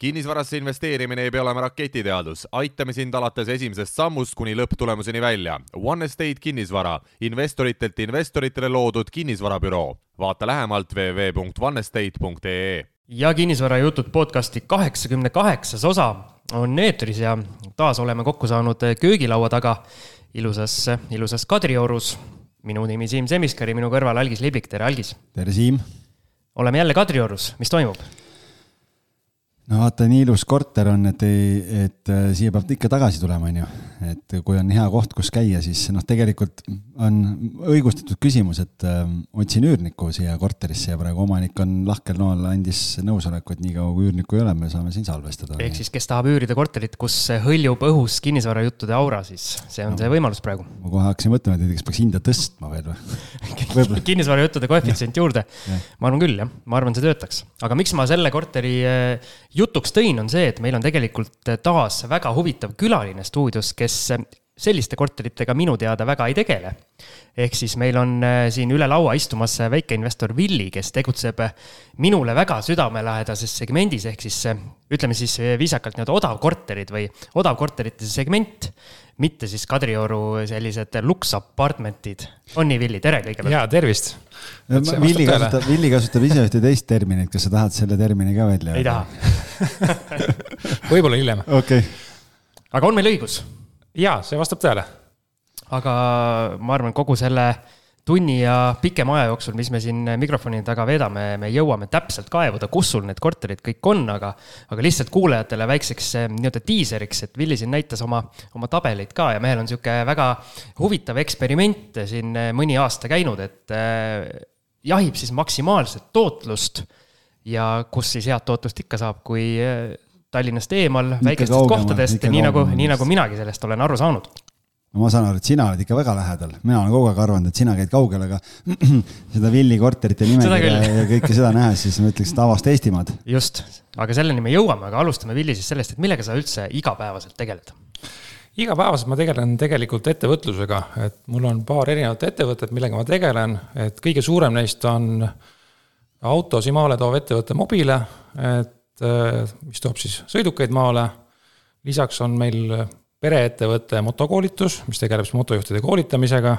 kinnisvarasse investeerimine ei pea olema raketiteadus, aitame sind alates esimesest sammust kuni lõpptulemuseni välja. One Estate kinnisvara, investoritelt investoritele loodud kinnisvarabüroo. vaata lähemalt www.onestate.ee. ja kinnisvarajutud podcasti kaheksakümne kaheksas osa on eetris ja taas oleme kokku saanud köögilaua taga ilusas, ilusas Kadriorus. minu nimi Siim Semiskari, minu kõrval Algis Liblik, tere Algis! tere, Siim! oleme jälle Kadriorus, mis toimub? No vaata, nii ilus korter on, et ei, et äh, siia peab ikka tagasi tulema, on ju. Et kui on hea koht, kus käia, siis noh, tegelikult on õigustatud küsimus, et äh, otsin üürnikku siia korterisse ja praegu omanik on lahkel nool, andis nõusoleku, et niikaua kui üürnikku ei ole, me saame siin salvestada. ehk siis, kes tahab üürida korterit, kus hõljub õhus kinnisvarajuttude aura, siis see on no, see võimalus praegu. ma kohe hakkasin mõtlema, et kas peaks hinda tõstma veel või kinnisvarajuttude koefitsient juurde ma arvan küll, jah, ma arvan, see töötaks. aga miks ma selle korteri äh, jutuks tõin, on see, et meil on tegelikult taas väga huvitav külaline stuudios, kes selliste korteritega minu teada väga ei tegele. ehk siis meil on äh, siin üle laua istumas väikeinvestor Willie, kes tegutseb minule väga südamelähedases segmendis, ehk siis ütleme siis viisakalt nii-öelda odavkorterid või odavkorterite segment, mitte siis Kadrioru sellised luksapartmentid. on nii, Willie, tere kõigepealt! jaa, tervist! Willie kasutab, Willie kasutab ise ühte teist terminit, kas sa tahad selle termini ka välja öelda? ei taha võib-olla hiljem. okei okay.. aga on meil õigus? Jaa, see vastab tõele. aga ma arvan, kogu selle tunni ja pikema aja jooksul, mis me siin mikrofoni taga veedame, me jõuame täpselt kaevuda, kus sul need korterid kõik on, aga, aga lihtsalt kuulajatele väikseks eh, nii-öelda diiseriks, et Willie siin näitas oma, oma tabeleid ka ja mehel on niisugune väga huvitav eksperiment siin eh, mõni aasta käinud, et äh, jahib siis maksimaalset tootlust ja kus siis head tootlust ikka saab, kui Tallinnast eemal, väikestest kohtadest, nii nagu, nii nagu minagi sellest olen aru saanud. No ma saan aru, et sina oled ikka väga lähedal, mina olen kogu aeg arvanud, et sina käid kaugel, aga seda Villi korterite nimekirja ja kõike seda nähes, siis ma ütleks, et avasta Eestimaad. just, aga selleni me jõuame, aga alustame Villi siis sellest, et millega sa üldse igapäevaselt tegeled? igapäevaselt ma tegelen tegelikult ettevõtlusega, et mul on paar erinevat ettevõtet, millega ma tegelen, et kõige suurem neist on autosid maale toov ettevõte Mobile, et mis toob siis sõidukeid maale. lisaks on meil pereettevõte motokoolitus, mis tegeleb siis motojuhtide koolitamisega.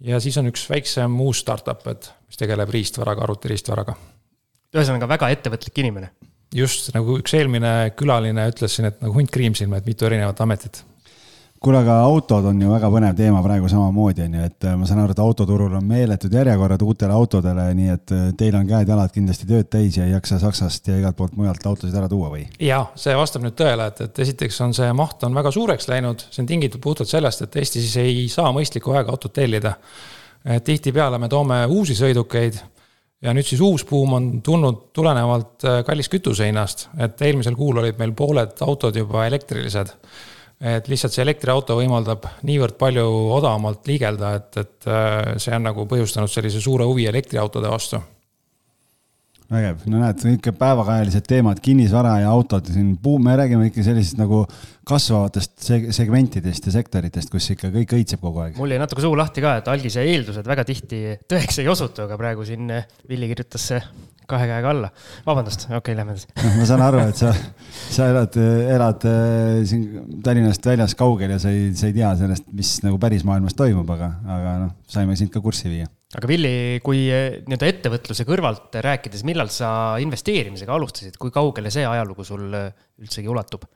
ja siis on üks väiksem uus startup, et mis tegeleb riistvaraga, arvutiriistvaraga. ühesõnaga väga ettevõtlik inimene. just, nagu üks eelmine külaline ütles siin, et nagu hunt kriimsilm, et mitu erinevat ametit kuule, aga autod on ju väga põnev teema praegu samamoodi on ju, et äh, ma saan aru, et autoturul on meeletud järjekorrad uutele autodele, nii et äh, teil on käed-jalad kindlasti tööd täis ja ei jaksa Saksast ja igalt poolt mujalt autosid ära tuua või? jaa, see vastab nüüd tõele, et, et esiteks on see maht on väga suureks läinud, see on tingitud puhtalt sellest, et Eestis ei saa mõistlikku aega autot tellida. tihtipeale me toome uusi sõidukeid ja nüüd siis uus buum on tulnud tulenevalt äh, kallist kütuse hinnast, et eelmisel kuul olid meil pooled autod juba elektrilised et lihtsalt see elektriauto võimaldab niivõrd palju odavamalt liigelda, et, et äh, see on nagu põhjustanud sellise suure huvi elektriautode vastu. vägev, no näed, ikka päevakajalised teemad, kinnisvara ja autod siin, me räägime ikka sellisest nagu kasvavatest segmentidest ja sektoritest, kus ikka kõik õitseb kogu aeg. mul jäi natuke suu lahti ka, et algise eeldused väga tihti tõeks ei osutu, aga praegu siin Villi kirjutas kahe käega alla. vabandust, okei okay,, lähme edasi. noh, ma saan aru, et sa, sa elad, elad äh, siin Tallinnast väljas kaugel ja sa ei, sa ei tea sellest, mis nagu päris maailmas toimub, aga, aga noh, saime sind ka kurssi viia. aga Villi, kui äh, nii-öelda ettevõtluse kõrvalt rääkides, millal sa investeerimisega alustasid, kui kaugele see ajalugu sul äh, üldsegi ulatub?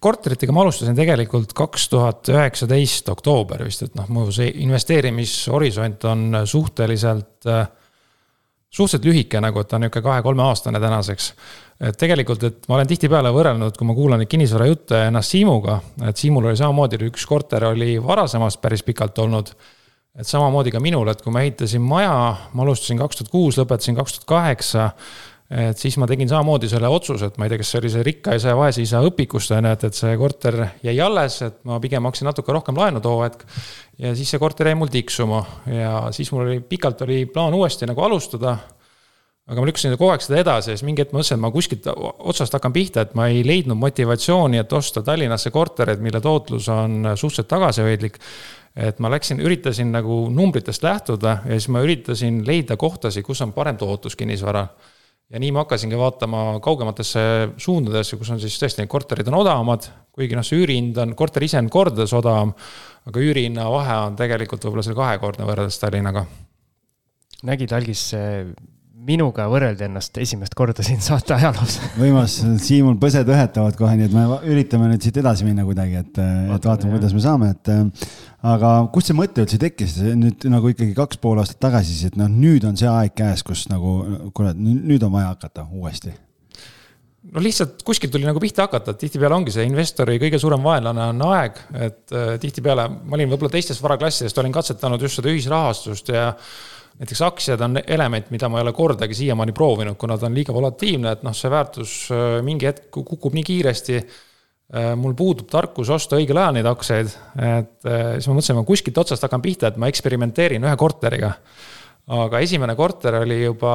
korteritega ma alustasin tegelikult kaks tuhat üheksateist oktoober vist, et noh, mu see investeerimishorisont on suhteliselt äh, suhteliselt lühike nagu, et ta on niisugune kahe-kolmeaastane tänaseks. et tegelikult, et ma olen tihtipeale võrrelnud, kui ma kuulan neid kinnisvarajutte ennast Siimuga, et Siimul oli samamoodi, üks korter oli varasemast päris pikalt olnud. et samamoodi ka minul, et kui ma ehitasin maja, ma alustasin kaks tuhat kuus, lõpetasin kaks tuhat kaheksa et siis ma tegin samamoodi selle otsuse, et ma ei tea, kas see oli see rikka isa ja vaese isa õpikust on ju, et, et see korter jäi alles, et ma pigem hakkasin natuke rohkem laenu too hetk. ja siis see korter jäi mul tiksuma ja siis mul oli, pikalt oli plaan uuesti nagu alustada. aga ma lükkasin kogu aeg seda edasi ja siis mingi hetk ma mõtlesin, et ma kuskilt otsast hakkan pihta, et ma ei leidnud motivatsiooni, et osta Tallinnasse kortereid, mille tootlus on suhteliselt tagasihoidlik et ma läksin, üritasin nagu numbritest lähtuda ja siis ma üritasin leida kohtasid, kus on parem tootlus kinnisvara ja nii ma hakkasingi vaatama kaugematesse suundadesse, kus on siis tõesti need korterid on odavamad, kuigi noh, see üürihind on, korter ise on kordades odavam, aga üürihinna vahe on tegelikult võib-olla seal kahekordne võrreldes Tallinnaga. nägid algis minuga võrrelda ennast esimest korda siin saate ajaloos. võimas, Siimul põsed õhetavad kohe, nii et me üritame nüüd siit edasi minna kuidagi, et, et vaatame, kuidas me saame, et. Aga kust see mõte üldse tekkis, nüüd nagu ikkagi kaks pool aastat tagasi, siis et noh, nüüd on see aeg käes, kus nagu kurat, nüüd on vaja hakata uuesti no lihtsalt kuskilt tuli nagu pihta hakata, et tihtipeale ongi see investori kõige suurem vaenlane on aeg, et äh, tihtipeale ma olin võib-olla teistest varaklassidest, olin katsetanud just seda ühisrahastust ja näiteks aktsiad on element, mida ma ei ole kordagi siiamaani proovinud, kuna ta on liiga volatiivne, et noh, see väärtus äh, mingi hetk kukub nii kiiresti. Äh, mul puudub tarkus osta õigel ajal neid aktsiaid, et äh, siis ma mõtlesin, ma kuskilt otsast hakkan pihta, et ma eksperimenteerin ühe korteriga. Aga esimene korter oli juba,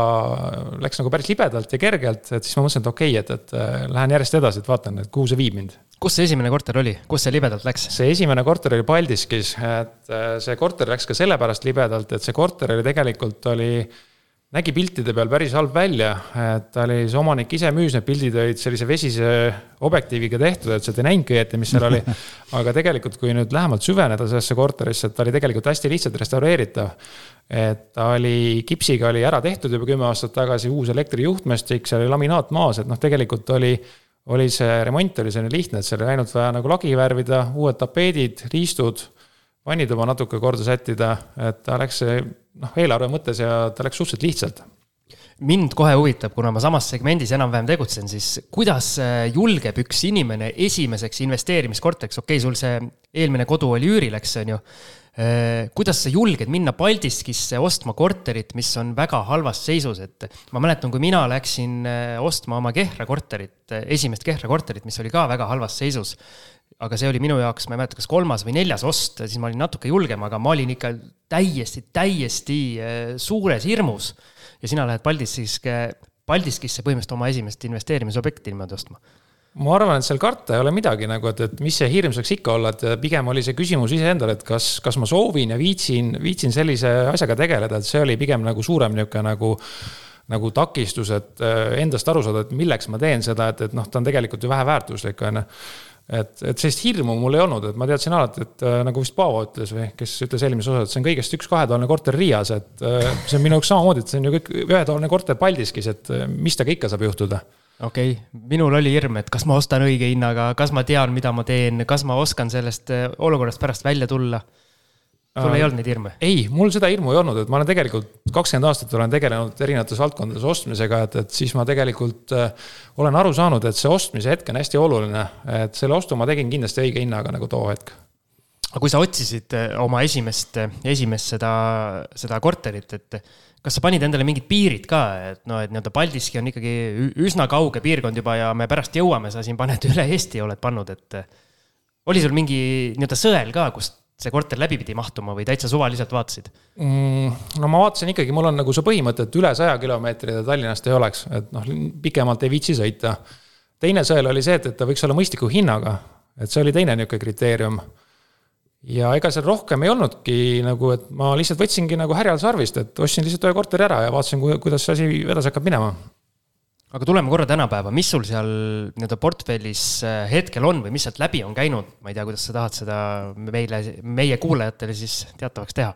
läks nagu päris libedalt ja kergelt, et siis ma mõtlesin, et okei okay,, et, et lähen järjest edasi, et vaatan, et kuhu see viib mind. Kus see esimene korter oli, kus see libedalt läks? see esimene korter oli Paldiskis, et äh, see korter läks ka sellepärast libedalt, et see korter oli tegelikult oli, nägi piltide peal päris halb välja, et ta oli, see omanik ise müüs, need pildid olid sellise vesise objektiiviga tehtud, et sealt ei näinudki õieti, mis seal oli. aga tegelikult, kui nüüd lähemalt süveneda sellesse korterisse, et ta oli tegelikult hästi lihtsalt restaureeritav. et ta oli, kipsiga oli ära tehtud juba kümme aastat tagasi, uus elektrijuhtmestik, seal oli laminaat maas, et noh, tegelikult oli oli see remont oli selline lihtne, et seal oli ainult vaja nagu lagi värvida, uued tapeedid, riistud, vannituba natuke korda sättida, et ta läks noh, eelarve mõttes ja ta läks suhteliselt lihtsalt. Mind kohe huvitab, kuna ma samas segmendis enam-vähem tegutsen, siis kuidas äh, julgeb üks inimene esimeseks investeerimiskorteriks, okei okay,, sul see eelmine kodu oli üürile, eks, on ju Äh, kuidas sa julged minna Paldiskisse ostma korterit, mis on väga halvas seisus, et ma mäletan, kui mina läksin äh, ostma oma Kehra korterit, esimest Kehra korterit, mis oli ka väga halvas seisus, aga see oli minu jaoks, ma ei mäleta, kas kolmas või neljas ost, siis ma olin natuke julgem, aga ma olin ikka täiesti, täiesti suures hirmus. ja sina lähed Paldiskisse, Paldiskisse põhimõtteliselt oma esimest investeerimisobjekti niimoodi ostma ma arvan, et seal karta ei ole midagi nagu, et, et mis see hirm saaks ikka olla, et pigem oli see küsimus iseendale, et kas, kas ma soovin ja viitsin, viitsin sellise asjaga tegeleda, et see oli pigem nagu suurem niisugune nagu nagu takistus, et äh, endast aru saada, et milleks ma teen seda, et, et noh, ta on tegelikult ju väheväärtuslik, on ju et, et sellist hirmu mul ei olnud, et ma teadsin alati, et äh, nagu vist Paavo ütles või kes ütles eelmises osas, et see on kõigest üks kahetoaline korter Riias, et äh, see on minu jaoks samamoodi, et see on ju kõik ühetoaline korter Paldiskis, et mis temaga ikka saab juhtuda okei okay., minul oli hirm, et kas ma ostan õige hinnaga, kas ma tean, mida ma teen, kas ma oskan sellest äh, olukorrast pärast välja tulla. Sul äh, ei olnud neid hirme? ei, mul seda hirmu ei olnud, et ma olen tegelikult kakskümmend aastat olen tegelenud erinevates valdkondades ostmisega, et, et siis ma tegelikult äh, olen aru saanud, et see ostmise hetk on hästi oluline. et selle ostu ma tegin kindlasti õige hinnaga nagu too hetk aga kui sa otsisid äh, oma esimest, esimest seda, seda korterit, et kas sa panid endale mingid piirid ka, et noh, et nii-öelda Paldiski on ikkagi üsna kauge piirkond juba ja me pärast jõuame, sa siin paned üle Eesti oled pannud, et oli sul mingi nii-öelda sõel ka, kust see korter läbi pidi mahtuma või täitsa suvaliselt vaatasid mm,? no ma vaatasin ikkagi, mul on nagu see põhimõte, et üle saja kilomeetri ta Tallinnast ei oleks, et noh, pikemalt ei viitsi sõita. teine sõel oli see, et, et ta võiks olla mõistliku hinnaga, et see oli teine niisugune kriteerium ja ega seal rohkem ei olnudki nagu, et ma lihtsalt võtsingi nagu härjal sarvist, et ostsin lihtsalt ühe korteri ära ja vaatasin, kuidas see asi edasi hakkab minema. Aga tuleme korra tänapäeva, mis sul seal nii-öelda portfellis äh, hetkel on või mis sealt läbi on käinud, ma ei tea, kuidas sa tahad seda meile, meie kuulajatele siis teatavaks teha?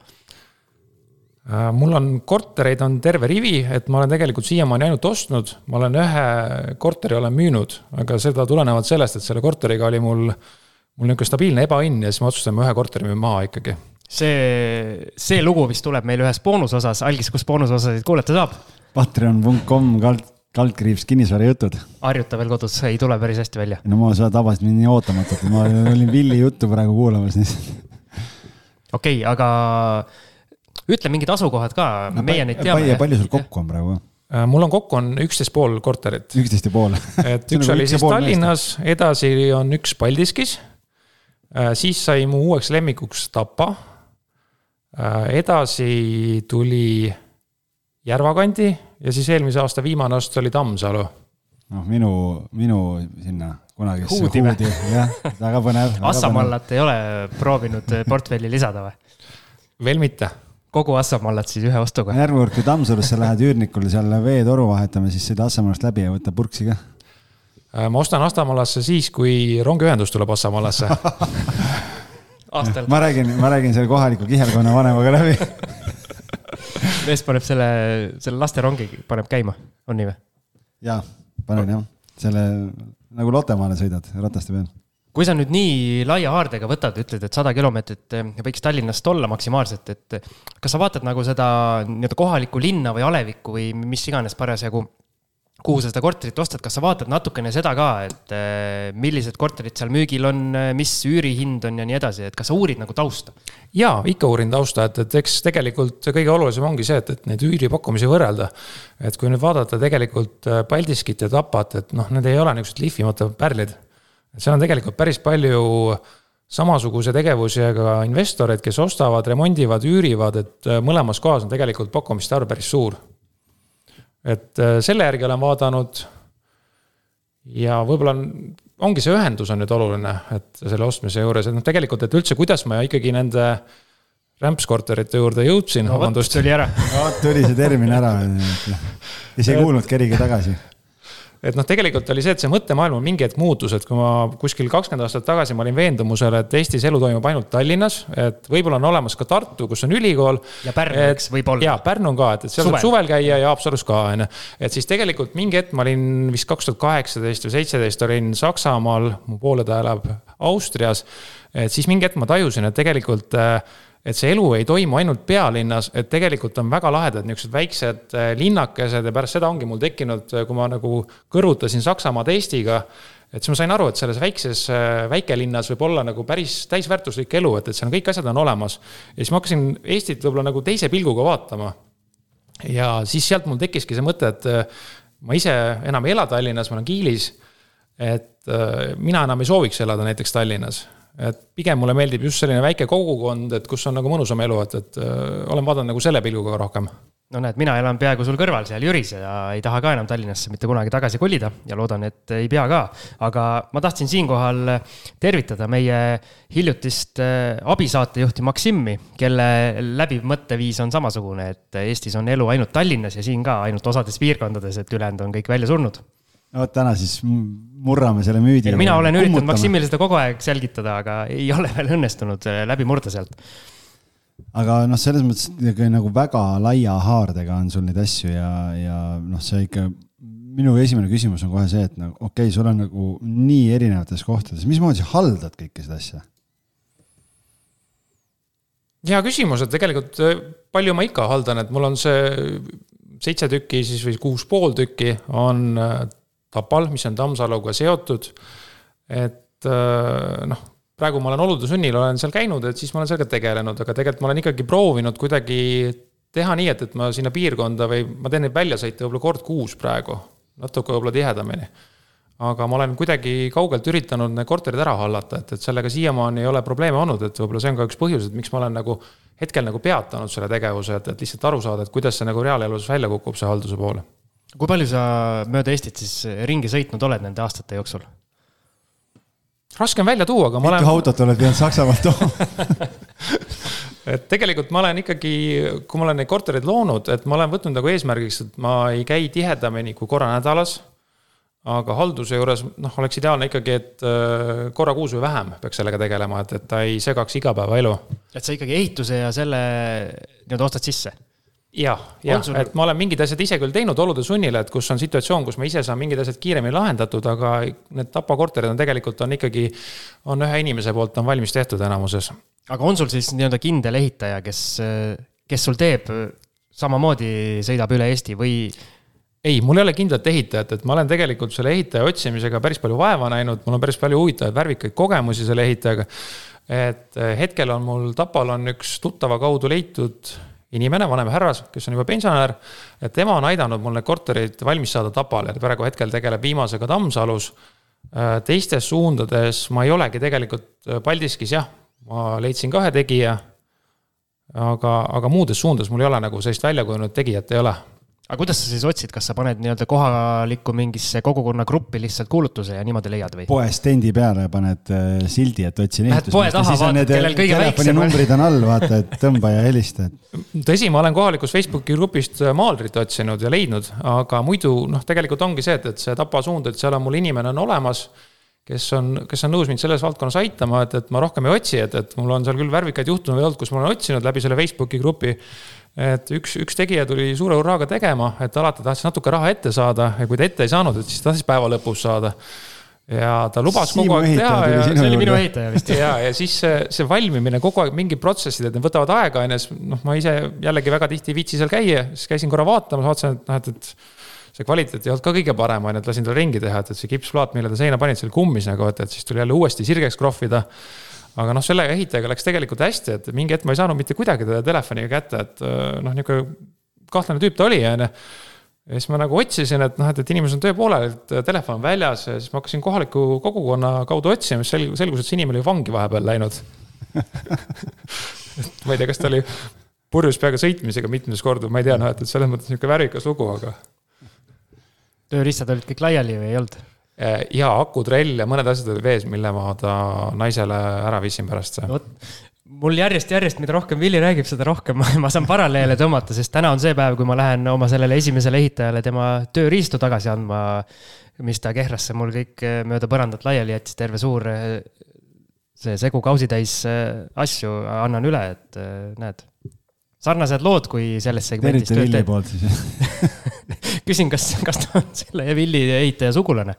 Äh, mul on kortereid on terve rivi, et ma olen tegelikult siiamaani ainult ostnud, ma olen ühe korteri olen müünud, aga seda tulenevalt sellest, et selle korteriga oli mul mul niisugune stabiilne ebaõnn ja siis me otsustasime ühe korteri müüa maha ikkagi. see, see lugu vist tuleb meil ühes boonusosas, algis, kus boonusosasid kuulata saab? Patreon.com kald, kaldkriips kinnisvarajutud. harjuta veel kodus, ei tule päris hästi välja. no ma, sa tabasid mind nii ootamatult, ma olin Villi juttu praegu kuulamas okei okay,, aga ütle mingid asukohad ka no,, meie neid teame. palju sul kokku on praegu? Äh, mul on kokku on üksteist pool korterit. üksteist ja pool et üks oli siis Tallinnas, edasi on üks Paldiskis Äh, siis sai mu uueks lemmikuks Tapa. Äh, edasi tuli Järvakandi ja siis eelmise aasta viimane ost oli Tammsalu. noh, minu, minu sinna kunagisse huudi, huudi., jah, väga põnev. Assamallat ei ole proovinud portfelli lisada või? veel mitte. kogu Assamaallat siis ühe ostuga. järgmine kord, kui Tammsalusse lähed üürnikule seal veetoru vahetama, siis sõida Assamaalast läbi ja võta purksi ka. Äh, ma ostan Astamaalasse siis, kui rongiühendus tuleb Assamaalasse aastal. ma räägin, ma räägin selle kohaliku kihelkonna vanemaga läbi mees paneb selle, selle lasterongi paneb käima, on nii või? jaa, panen jah, selle nagu Lottemaale sõidad rataste peal. Kui sa nüüd nii laia haardega võtad, ütled, et sada kilomeetrit eh, võiks Tallinnast olla maksimaalselt, et kas sa vaatad nagu seda nii-öelda kohalikku linna või alevikku või mis iganes parasjagu, kuhu sa seda korterit ostad, kas sa vaatad natukene seda ka, et eh, millised korterid seal müügil on, mis üürihind on ja nii edasi, et kas sa uurid nagu tausta? jaa, ikka uurin tausta, et, et eks tegelikult kõige olulisem ongi see, et, et neid üüripakkumisi võrrelda. et kui nüüd vaadata tegelikult eh, Paldiskit ja Tapat, et noh, need ei ole niisugused lihvimata pärlid et seal on tegelikult päris palju samasuguse tegevusega investoreid, kes ostavad, remondivad, üürivad, et äh, mõlemas kohas on tegelikult pakkumiste arv päris suur. Et äh, selle järgi olen vaadanud. ja võib-olla on, ongi see ühendus on nüüd oluline, et selle ostmise juures, et noh, tegelikult, et üldse, kuidas ma ikkagi nende rämpskorterite juurde jõudsin no,. vot, tuli ära. vot tuli see termin ära. ise ei kuulnud, kerige tagasi et noh, tegelikult oli see, et see mõttemaailm on mingi hetk muutus, et kui ma kuskil kakskümmend aastat tagasi ma olin veendumusel, et Eestis elu toimub ainult Tallinnas, et võib-olla on olemas ka Tartu, kus on ülikool. ja Pärnu, eks, võib-olla. jaa, Pärnu on ka, et, et seal saab suvel käia ja Haapsalus ka, on ju. et siis tegelikult mingi hetk ma olin vist kaks tuhat kaheksateist või seitseteist olin Saksamaal, mu pooletaja elab Austrias. et siis mingi hetk ma tajusin, et tegelikult äh, et see elu ei toimu ainult pealinnas, et tegelikult on väga lahedad niisugused väiksed äh, linnakesed ja pärast seda ongi mul tekkinud, äh, kui ma nagu kõrvutasin Saksamaad Eestiga. et siis ma sain aru, et selles väikses äh, väikelinnas võib olla nagu päris täisväärtuslik elu, et, et seal kõik asjad on olemas. ja siis ma hakkasin Eestit võib-olla nagu teise pilguga vaatama. ja siis sealt mul tekkiski see mõte, et ma ise enam ei ela Tallinnas, ma olen Kiilis. et mina enam ei sooviks elada näiteks Tallinnas et pigem mulle meeldib just selline väike kogukond, et kus on nagu mõnusam elu, et, et öö, olen vaadanud nagu selle pilguga rohkem. no näed, mina elan peaaegu sul kõrval seal Jüris ja ei taha ka enam Tallinnasse mitte kunagi tagasi kolida ja loodan, et ei pea ka. aga ma tahtsin siinkohal tervitada meie hiljutist abisaatejuhti Maksimi, kelle läbiv mõtteviis on samasugune, et Eestis on elu ainult Tallinnas ja siin ka ainult osades piirkondades, et ülejäänud on kõik välja surnud no vot, täna siis murrame selle müüdi. mina olen üritanud Maksimile seda kogu aeg selgitada, aga ei ole veel õnnestunud äh, läbi murda sealt. aga noh, selles mõttes nagu väga laia haardega on sul neid asju ja, ja noh, see ikka, minu esimene küsimus on kohe see, et nagu okei okay,, sul on nagu nii erinevates kohtades, mismoodi sa haldad kõike seda asja? hea küsimus, et tegelikult äh, palju ma ikka haldan, et mul on see seitse tükki siis või kuus pool tükki on äh, Tapal, mis on Tammsaluga seotud. et äh, noh, praegu ma olen olude sunnil, olen seal käinud, et siis ma olen sellega tegelenud, aga tegelikult ma olen ikkagi proovinud kuidagi teha nii, et, et ma sinna piirkonda või ma teen neid väljasõite võib-olla kord kuus praegu, natuke võib-olla tihedamini. aga ma olen kuidagi kaugelt üritanud need korterid ära hallata, et, et sellega siiamaani ei ole probleeme olnud, et võib-olla see on ka üks põhjus, et miks ma olen nagu hetkel nagu peatanud selle tegevuse, et, et lihtsalt aru saada, et kuidas see nagu reaalelus välja kukub, see halduse pool kui palju sa mööda Eestit siis ringi sõitnud oled nende aastate jooksul? raske on välja tuua, aga ma olen. mitu autot oled pidanud Saksamaalt tooma et tegelikult ma olen ikkagi, kui ma olen neid kortereid loonud, et ma olen võtnud nagu eesmärgiks, et ma ei käi tihedamini kui korra nädalas. aga halduse juures noh, oleks ideaalne ikkagi, et äh, korra kuus või vähem peaks sellega tegelema, et, et ta ei segaks igapäevaelu. et sa ikkagi ehituse ja selle nii-öelda ostad sisse? Jah, jah, et ma olen mingid asjad ise küll teinud olude sunnil, et kus on situatsioon, kus ma ise saan mingid asjad kiiremini lahendatud, aga need Tapa korterid on tegelikult on ikkagi, on ühe inimese poolt on valmis tehtud enamuses. aga on sul siis nii-öelda kindel ehitaja, kes, kes sul teeb, samamoodi sõidab üle Eesti või? ei, mul ei ole kindlat ehitajat, et ma olen tegelikult selle ehitaja otsimisega päris palju vaeva näinud, mul on päris palju huvitavaid värvikaid kogemusi selle ehitajaga. et hetkel on mul Tapal on üks tuttava kaudu leitud inimene, vanem härras, kes on juba pensionär. et tema on aidanud mul need korterid valmis saada Tapal ja praegu hetkel tegeleb viimasega Tammsalus. Äh, teistes suundades ma ei olegi tegelikult äh, Paldiskis jah, ma leidsin ka ühe tegija. aga, aga muudes suundades mul ei ole nagu sellist välja kujunenud tegijat ei ole aga kuidas sa siis otsid, kas sa paned nii-öelda kohalikku mingisse kogukonnagruppi lihtsalt kuulutuse ja niimoodi leiad või? poes stendi peale paned äh, sildi, et otsin ehitust. Lähed poe taha, vaatad, kellel kõige väiksem. numbrid on all, vaata, et tõmba ja helista. tõsi, ma olen kohalikust Facebooki grupist äh, maalrit otsinud ja leidnud, aga muidu noh, tegelikult ongi see, et, et see Tapa suund, et seal on mul inimene on olemas kes on, kes on nõus mind selles valdkonnas aitama, et, et ma rohkem ei otsi, et, et mul on seal küll värvikaid juhtumeid olnud, kus ma olen otsinud läbi selle Facebooki grupi et üks, üks tegija tuli suure hurraaga tegema, et alati tahtis natuke raha ette saada ja kui ta ette ei saanud, et siis tahtis päeva lõpus saada. ja ta lubas Siimu kogu aeg teha ja. see oli minu ehitaja vist. ja, ja siis see, see valmimine kogu aeg, mingid protsessid, et need võtavad aega, on ju, siis noh, ma ise jällegi väga tihti ei viitsi seal käia, siis käisin korra vaatamas, vaatasin, et noh, et, et see kvaliteet ei olnud ka kõige parem, on ju, et lasin tal ringi teha, et, et see kipsplaat, mille ta seina panid, seal kummis nagu, et, et siis tuli jälle uuesti sirgeks krohvida aga noh, selle ehitajaga läks tegelikult hästi, et mingi hetk ma ei saanud mitte kuidagi teda telefoniga kätte, et noh, nihuke kahtlane tüüp ta oli, on ju. ja siis ma nagu otsisin, et noh, et, et inimesed on töö pooleli, et äh, telefon on väljas ja siis ma hakkasin kohaliku kogukonna kaudu otsima, siis selgus, selgus, et see inimene oli vangi vahepeal läinud ma ei tea, kas ta oli purjus peaga sõitmisega mitmes korda, ma ei tea, noh, et, et selles mõttes nihuke värvikas lugu, aga. tööriistad olid kõik laiali või ei olnud? Eh, ja akutrell ja mõned asjad olid vees, mille ma ta naisele ära viisin pärast. mul järjest-järjest, mida rohkem Willie räägib, seda rohkem ma saan paralleele tõmmata, sest täna on see päev, kui ma lähen oma sellele esimesele ehitajale tema tööriistu tagasi andma, mis ta Kehrasse mul kõik eh, mööda põrandat laiali jättis, terve suur eh, see segu kausitäis asju annan üle, et näed sarnased lood, kui selles poolt siis küsin, kas, kas ta on selle Villi ehitaja sugulane?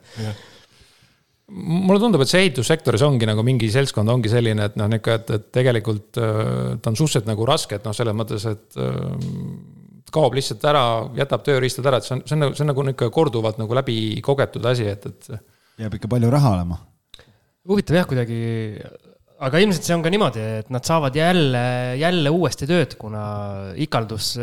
mulle tundub, et see ehitussektoris ongi nagu mingi seltskond ongi selline, et noh, nihuke, et, et tegelikult äh, ta on suhteliselt nagu raske, et noh, selles mõttes, et äh, kaob lihtsalt ära, jätab tööriistad ära, et see on, see on, see on nagu nihuke korduvalt nagu läbi kogetud asi, et, et. jääb ikka palju raha olema. huvitav jah, kuidagi aga ilmselt see on ka niimoodi, et nad saavad jälle, jälle uuesti tööd, kuna ikaldus,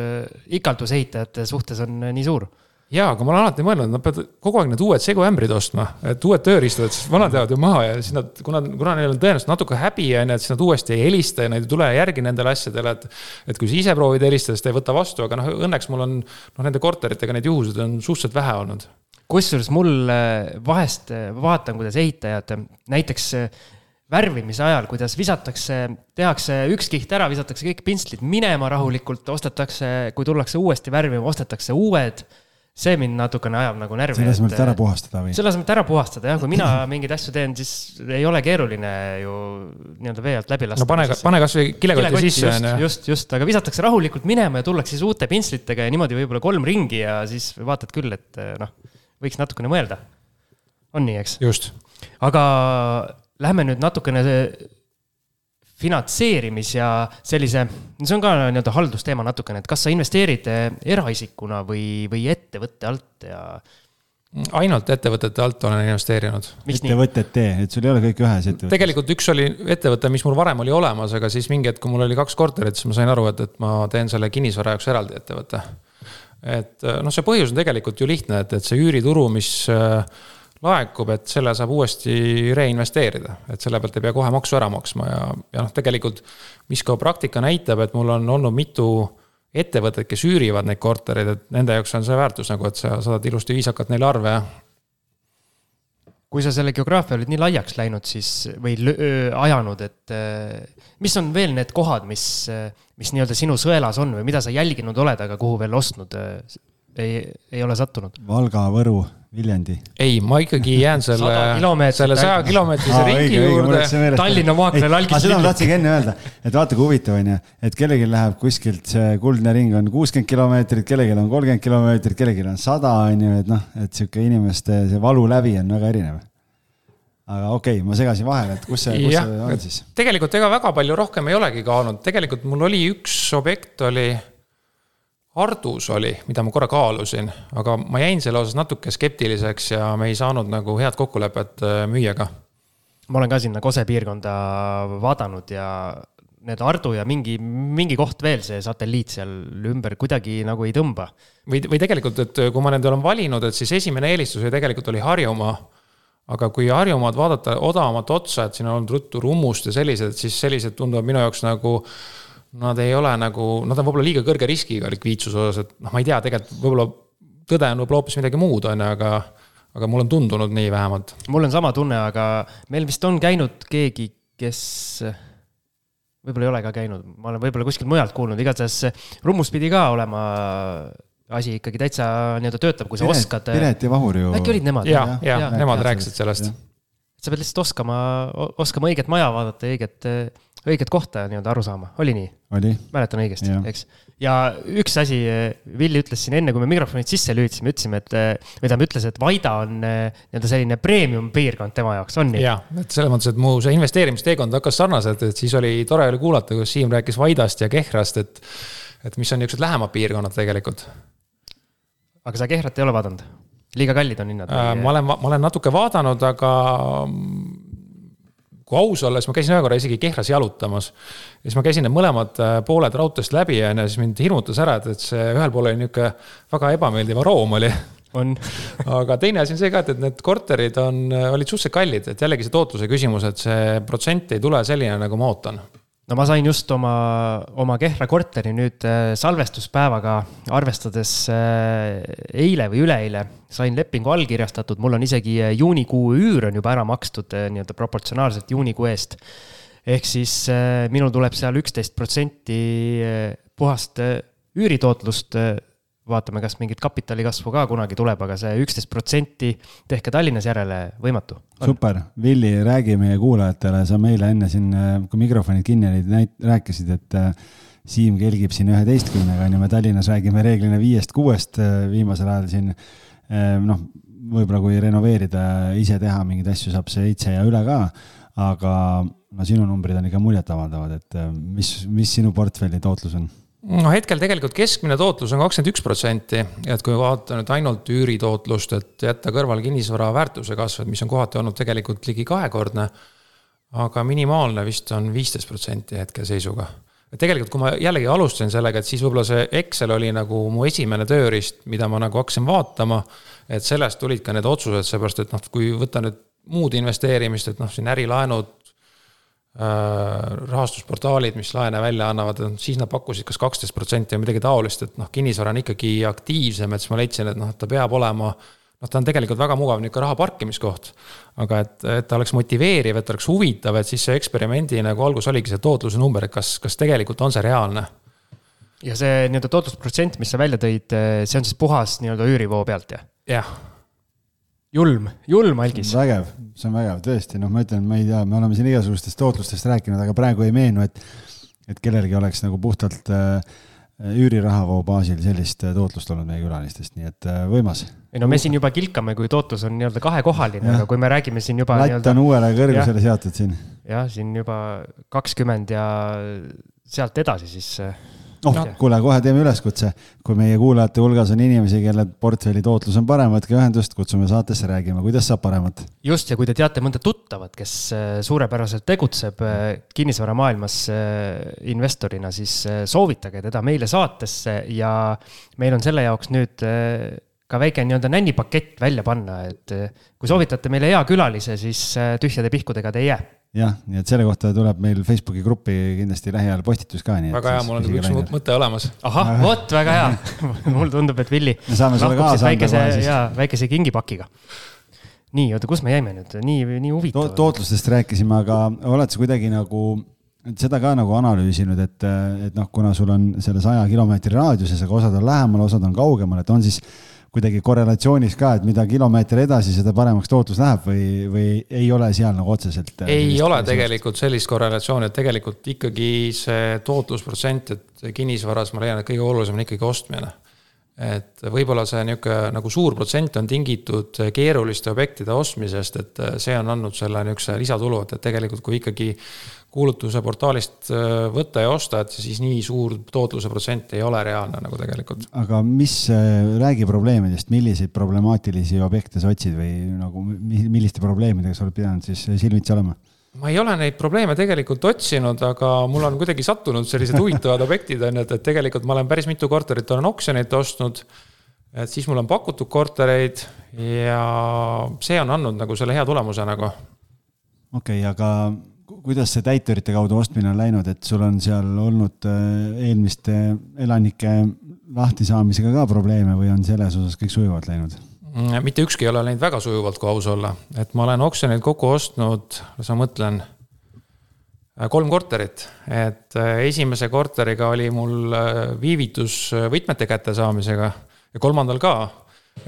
ikaldusehitajate suhtes on nii suur jaa, aga ma olen alati mõelnud, nad peavad kogu aeg need uued seguämbrid ostma, et uued tööriistad, sest vanad jäävad ju maha ja siis nad, kuna, kuna neil on tõenäoliselt natuke häbi, on ju, et siis nad uuesti ei helista ja nad ei tule järgi nendele asjadele, et. et kui sa ise proovid helistada, siis ta ei võta vastu, aga noh, õnneks mul on, noh, nende korteritega neid juhuseid on suhteliselt vähe olnud kusjuures mul vahest vaatan, kuidas ehitajad näiteks värvimise ajal, kuidas visatakse, tehakse üks kiht ära, visatakse kõik pintslid minema rahulikult, ostetakse, kui tullakse uuesti värvima, ostetakse uued. See mind natukene ajab nagu närvi. selle asemel, et ära puhastada või? selle asemel, et ära puhastada jah, kui mina mingeid asju teen, siis ei ole keeruline ju nii-öelda vee alt läbi lasta. no pane, pane kasvõi kilekotti sisse on ju. just, just, aga visatakse rahulikult minema ja tullakse siis uute pintslitega ja niimoodi võib-olla kolm ringi ja siis vaatad küll, et noh, võiks natukene mõelda. on nii, eks? just. aga lähme nüüd natukene finantseerimis ja sellise, see on ka nii-öelda haldusteema natukene, et kas sa investeerid eh, eraisikuna või, või ettevõtte alt ja ainult ettevõtete alt olen investeerinud. ettevõtete, et sul ei ole kõik ühes ettevõttes? tegelikult üks oli ettevõte, mis mul varem oli olemas, aga siis mingi hetk, kui mul oli kaks korterit, siis ma sain aru, et, et ma teen selle kinnisvara jaoks eraldi ettevõtte. et noh, see põhjus on tegelikult ju lihtne, et, et see üürituru, mis äh, laekub, et selle saab uuesti reinvesteerida, et selle pealt ei pea kohe maksu ära maksma ja, ja noh, tegelikult mis ka praktika näitab, et mul on olnud mitu ettevõtet, kes üürivad neid kortereid, et nende jaoks on see väärtus nagu, et sa saadad ilusti viisakalt neile arve. kui sa selle geograafia olid nii laiaks läinud, siis või ajanud, et mis on veel need kohad, mis, mis nii-öelda sinu sõelas on või mida sa jälginud oled, aga kuhu veel ostnud ei, ei ole sattunud? Valga, Võru Viljandi. ei, ma ikkagi jään selle, selle saja kilomeetrise ringi juurde. Tallinna maakler algis. seda ma tahtsingi enne öelda, et vaata kui huvitav on ju, et kellelgi läheb kuskilt see kuldne ring on kuuskümmend kilomeetrit, kellelgi on kolmkümmend kilomeetrit, kellelgi on sada on ju, et noh, et sihuke inimeste see valulävi on väga erinev aga okei okay,, ma segasin vahele, et kus see, kus ja, see on siis? tegelikult ega väga palju rohkem ei olegi kaalunud, tegelikult mul oli üks objekt oli Ardus oli, mida ma korra kaalusin, aga ma jäin selle osas natuke skeptiliseks ja me ei saanud nagu head kokkulepet äh, müüjaga. ma olen ka sinna Kose piirkonda vaadanud ja need Ardu ja mingi, mingi koht veel, see satelliit seal ümber kuidagi nagu ei tõmba. või, või tegelikult, et kui ma nende olen valinud, et siis esimene eelistus oli tegelikult oli Harjumaa. aga kui Harjumaad vaadata odavamat otsa, et siin on olnud ruttu rummust ja sellised, siis sellised tunduvad minu jaoks nagu nad ei ole nagu, nad on võib-olla liiga kõrge riskiga likviidsuse osas, et noh, ma ei tea, tegelikult võib-olla tõde on võib-olla hoopis midagi muud, on ju, aga aga mulle on tundunud nii vähemalt. mul on sama tunne, aga meil vist on käinud keegi, kes võib-olla ei ole ka käinud, ma olen võib-olla kuskilt mujalt kuulnud, igatahes Rummus pidi ka olema asi ikkagi täitsa nii-öelda töötab, kui sa Piret, oskad. Piret ja Vahur ju. äkki olid nemad? ja, ja, ja, nemad rääkisid sellest. sa pead lihtsalt oskama, oskama õiget maja vaadata ja õiget õiget kohta nii-öelda aru saama, oli nii? mäletan õigesti, eks. ja üks asi, Villi ütles siin enne, kui me mikrofonid sisse lülitasime, ütlesime, et või tähendab, ütles, et Vaida on eh, nii-öelda selline premium piirkond tema jaoks, on nii? jaa, et selles mõttes, et mu see investeerimisteekond hakkas sarnaselt, et siis oli tore oli kuulata, kus Siim rääkis Vaidast ja Kehrast, et, et mis on niisugused lähemad piirkonnad tegelikult. aga sa Kehrat ei ole vaadanud? liiga kallid on hinnad äh,? ma olen, ma olen natuke vaadanud, aga kui aus olla, siis ma käisin ühe korra isegi Kehras jalutamas. ja siis ma käisin need mõlemad äh, pooled raudteest läbi ja siis mind hirmutas ära, et, et see ühel pool oli nihuke väga ebameeldiv aroom oli. on aga teine asi on see ka, et, et need korterid on, olid suhteliselt kallid, et jällegi see tootluse küsimus, et see protsent ei tule selline, nagu ma ootan no ma sain just oma, oma Kehra korteri nüüd äh, salvestuspäevaga arvestades äh, eile või üleeile sain lepingu allkirjastatud, mul on isegi äh, juunikuu üür on juba ära makstud nii-öelda proportsionaalselt juunikuu eest. ehk siis minul tuleb seal üksteist protsenti puhast üüritootlust vaatame, kas mingit kapitali kasvu ka kunagi tuleb, aga see üksteist protsenti tehke Tallinnas järele võimatu. super, Villi, räägi meie kuulajatele, sa meile enne siin, kui mikrofonid kinni olid, näit-, rääkisid, et äh, Siim kelgib siin üheteistkümnega, on ju, me Tallinnas räägime reeglina viiest-kuuest äh, viimasel ajal siin. Äh, noh, võib-olla kui renoveerida, ise teha mingeid asju, saab seitse ja üle ka, aga no sinu numbrid on ikka muljetavaldavad, et mis, mis sinu portfelli tootlus on? No hetkel tegelikult keskmine tootlus on kakskümmend üks protsenti, et kui vaadata nüüd ainult üüritootlust, et jätta kõrvale kinnisvara väärtuse kasv, et mis on kohati olnud tegelikult ligi kahekordne. aga minimaalne vist on viisteist protsenti hetkeseisuga. et tegelikult, kui ma jällegi alustasin sellega, et siis võib-olla see Excel oli nagu mu esimene tööriist, mida ma nagu hakkasin vaatama. et sellest tulid ka need otsused, seepärast et noh, kui võtta nüüd muud investeerimist, et noh, siin ärilaenud rahastusportaalid, mis laene välja annavad, siis nad pakkusid kas kaksteist protsenti või midagi taolist, et noh, kinnisvara on ikkagi aktiivsem, et siis ma leidsin, et noh, ta peab olema noh, ta on tegelikult väga mugav niisugune raha parkimiskoht. aga et, et ta oleks motiveeriv, et oleks huvitav, et siis see eksperimendi nagu algus oligi see tootluse number, et kas, kas tegelikult on see reaalne. ja see nii-öelda tootlusprotsent, mis sa välja tõid, see on siis puhas nii-öelda üürivoo pealt, jah? jah julm, julm algis. vägev, see on vägev, tõesti, noh, ma ütlen, ma ei tea, me oleme siin igasugustest tootlustest rääkinud, aga praegu ei meenu, et, et kellelgi oleks nagu puhtalt äh, üürirahavoo baasil sellist äh, tootlust olnud meie külalistest, nii et äh, võimas. ei no me siin juba kilkame, kui tootlus on nii-öelda kahekohaline, aga kui me räägime siin juba. latt on uuele kõrgusele seatud siin. jah, siin juba kakskümmend ja sealt edasi, siis oh no., kuule, kohe teeme üleskutse. kui meie kuulajate hulgas on inimesi, kelle portfelli tootlus on parem, võtke ühendust, kutsume saatesse, räägime, kuidas saab paremat. just, ja kui te teate mõnda tuttavat, kes äh, suurepäraselt tegutseb äh, kinnisvaramaailmas äh, investorina, siis soovitage teda meile saatesse ja meil on selle jaoks nüüd ka väike nii-öelda nännipakett välja panna, et kui soovitate meile hea külalise, siis tühjade pihkudega te ei jää jah, nii et selle kohta tuleb meil Facebooki gruppi kindlasti lähiajal postitus ka. väga hea, mul on üks läinud. mõte olemas. ahah, vot väga hea mulle tundub, et Villi. me saame sulle kaasa anda kohe siis. jaa, väikese kingipakiga. nii, oota, kus me jäime nüüd, nii, nii huvitav to. tootlustest rääkisime, aga oled sa kuidagi nagu seda ka nagu analüüsinud, et, et noh, kuna sul on selle saja kilomeetri raadiuses, aga osad on lähemal, osad on kaugemal, et on siis kuidagi korrelatsioonis ka, et mida kilomeeter edasi, seda paremaks tootlus läheb või, või ei ole seal nagu otseselt? Äh, ei ole tegelikult sellist korrelatsiooni, et tegelikult ikkagi see tootlusprotsent, et kinnisvaras ma leian, et kõige olulisem on ikkagi ostmine et võib-olla see niisugune nagu suur protsent on tingitud keeruliste objektide ostmisest, et see on andnud selle niisuguse lisatulu, et, et tegelikult kui ikkagi kuulutuse portaalist äh, võtta ja osta, et siis nii suur tootluse protsent ei ole reaalne nagu tegelikult. aga mis, äh, räägi probleemidest, milliseid problemaatilisi objekte sa otsid või nagu milliste probleemidega sa oled pidanud siis silmitsi olema? Ma ei ole neid probleeme tegelikult otsinud, aga mul on kuidagi sattunud sellised huvitavad objektid on ju, et, et tegelikult ma olen päris mitu korterit olen oksjonilt ostnud. et siis mul on pakutud kortereid ja see on andnud nagu selle hea tulemuse nagu. okei okay,, aga kuidas see täiturite kaudu ostmine on läinud, et sul on seal olnud eelmiste elanike lahtisaamisega ka probleeme või on selles osas kõik sujuvalt läinud? Mm, mitte ükski ei ole läinud väga sujuvalt, kui aus olla, et ma olen oksjonil kokku ostnud, las ma mõtlen, äh, kolm korterit, et äh, esimese korteriga oli mul äh, viivitus võtmete kättesaamisega ja kolmandal ka.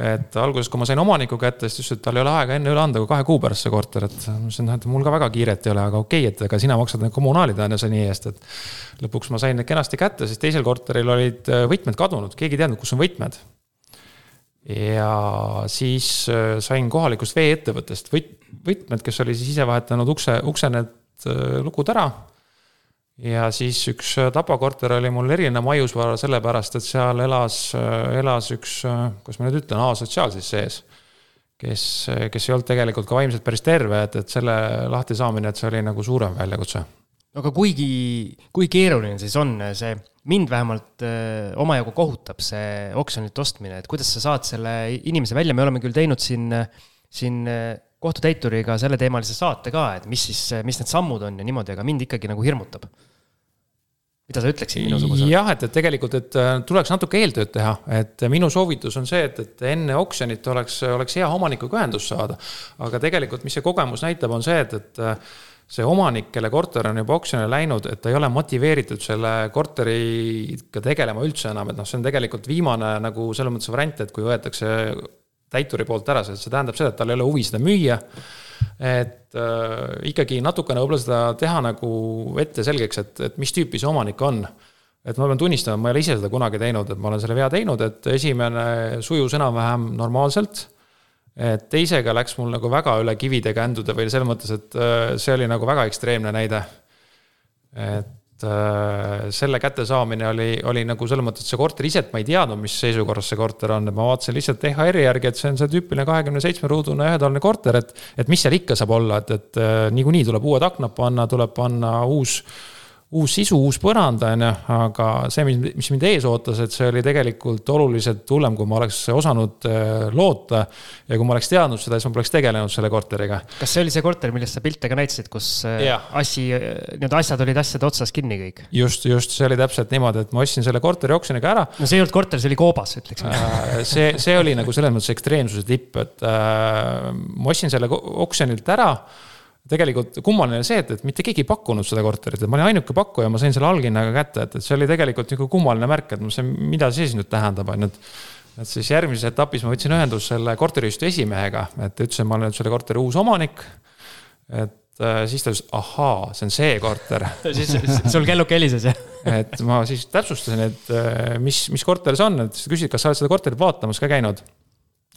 et alguses, kui ma sain omaniku kätte, siis ta ütles, et tal ei ole aega enne üle anda kui kahe kuu pärast see korter, et ma ütlesin, et mul ka väga kiiret ei ole, aga okei okay,, et ega sina maksad need kommunaalid on ju seni eest, et. lõpuks ma sain need kenasti kätte, siis teisel korteril olid võtmed kadunud, keegi ei teadnud, kus on võtmed ja siis äh, sain kohalikust vee-ettevõttest võt-, võtmed, kes oli siis ise vahetanud ukse, ukse need äh, lukud ära. ja siis üks äh, Tapa korter oli mul eriline maiusvara sellepärast, et seal elas, elas üks, kuidas ma nüüd ütlen, asotsiaal siis sees. kes, kes ei olnud tegelikult ka vaimselt päris terve, et, et selle lahti saamine, et see oli nagu suurem väljakutse aga kuigi, kui keeruline siis on see, mind vähemalt öö, omajagu kohutab see oksjonilt ostmine, et kuidas sa saad selle inimese välja, me oleme küll teinud siin, siin kohtutäituriga selleteemalise saate ka, et mis siis, mis need sammud on ja niimoodi, aga mind ikkagi nagu hirmutab. mida sa ütleksid minusugusele? jah, et, et tegelikult, et tuleks natuke eeltööd teha, et minu soovitus on see, et, et enne oksjonit oleks, oleks hea omanikuga ühendust saada. aga tegelikult, mis see kogemus näitab, on see, et, et see omanik, kelle korter on juba oksjonile läinud, et ta ei ole motiveeritud selle korteriga tegelema üldse enam, et noh, see on tegelikult viimane nagu selles mõttes variant, et kui võetakse täituri poolt ära, see tähendab seda, et tal ei ole huvi seda müüa. et äh, ikkagi natukene võib-olla seda teha nagu ette selgeks, et, et mis tüüpi see omanik on. et ma pean tunnistama, ma ei ole ise seda kunagi teinud, et ma olen selle vea teinud, et esimene sujus enam-vähem normaalselt teisega läks mul nagu väga üle kivide kändude või selles mõttes, et äh, see oli nagu väga ekstreemne näide. et äh, selle kättesaamine oli, oli nagu selles mõttes, et see korter ise, et ma ei teadnud, mis seisukorras see korter on, et ma vaatasin lihtsalt EHR-i järgi, et see on see tüüpiline kahekümne seitsme ruudune ühetoaline korter, et. et mis seal ikka saab olla, et, et äh, niikuinii tuleb uued aknad panna, tuleb panna uus uus sisu, uus põrand, on ju, aga see, mis, mis mind ees ootas, et see oli tegelikult oluliselt hullem, kui ma oleks osanud äh, loota. ja kui ma oleks teadnud seda, siis ma poleks tegelenud selle korteriga. kas see oli see korter, millest sa pilte ka näitasid, kus äh, ja. asi, nii-öelda asjad olid asjade otsas kinni kõik? just, just, see oli täpselt niimoodi, et ma ostsin selle korteri oksjoniga ära. no see ei olnud korter, see oli koobas, ütleksime äh, see, see oli nagu selles mõttes ekstreemsuse tipp, et äh, ma ostsin selle oksjonilt ära tegelikult kummaline see, et, et mitte keegi ei pakkunud seda korterit, et ma olin ainuke pakkuja, ma sain selle allhinnaga kätte, et, et see oli tegelikult niisugune kummaline märk, et ma mõtlesin, mida see siis nüüd tähendab, on ju, et. et siis järgmises etapis ma võtsin ühendust selle korteriühistu esimehega, et ütlesin, ma olen nüüd selle korteri uus omanik. et äh, siis ta ütles, ahaa, see on see korter siis sul kelluke helises, jah? et ma siis täpsustasin, et äh, mis, mis korter see on, et siis ta küsis, kas sa oled seda korterit vaatamas ka käinud.